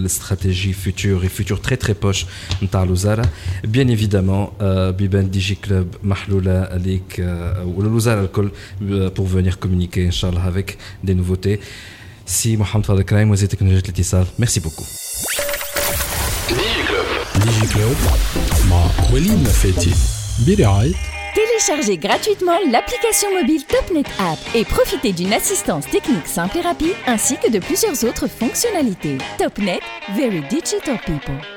la stratégie future et future très très proche de Louzara. Bien évidemment, euh, Biban Digi Club, Mahloula, Alik, ou le Louzara pour venir communiquer, Inch'Allah, avec des nouveautés. Si Mohamed Fadel Kraim, vous êtes Letisal, merci beaucoup. DigiClub مع وليد نفاتي برعاية Téléchargez gratuitement l'application mobile TopNet App et profitez d'une assistance technique simple et rapide ainsi que de plusieurs autres fonctionnalités. TopNet, Very Digital People.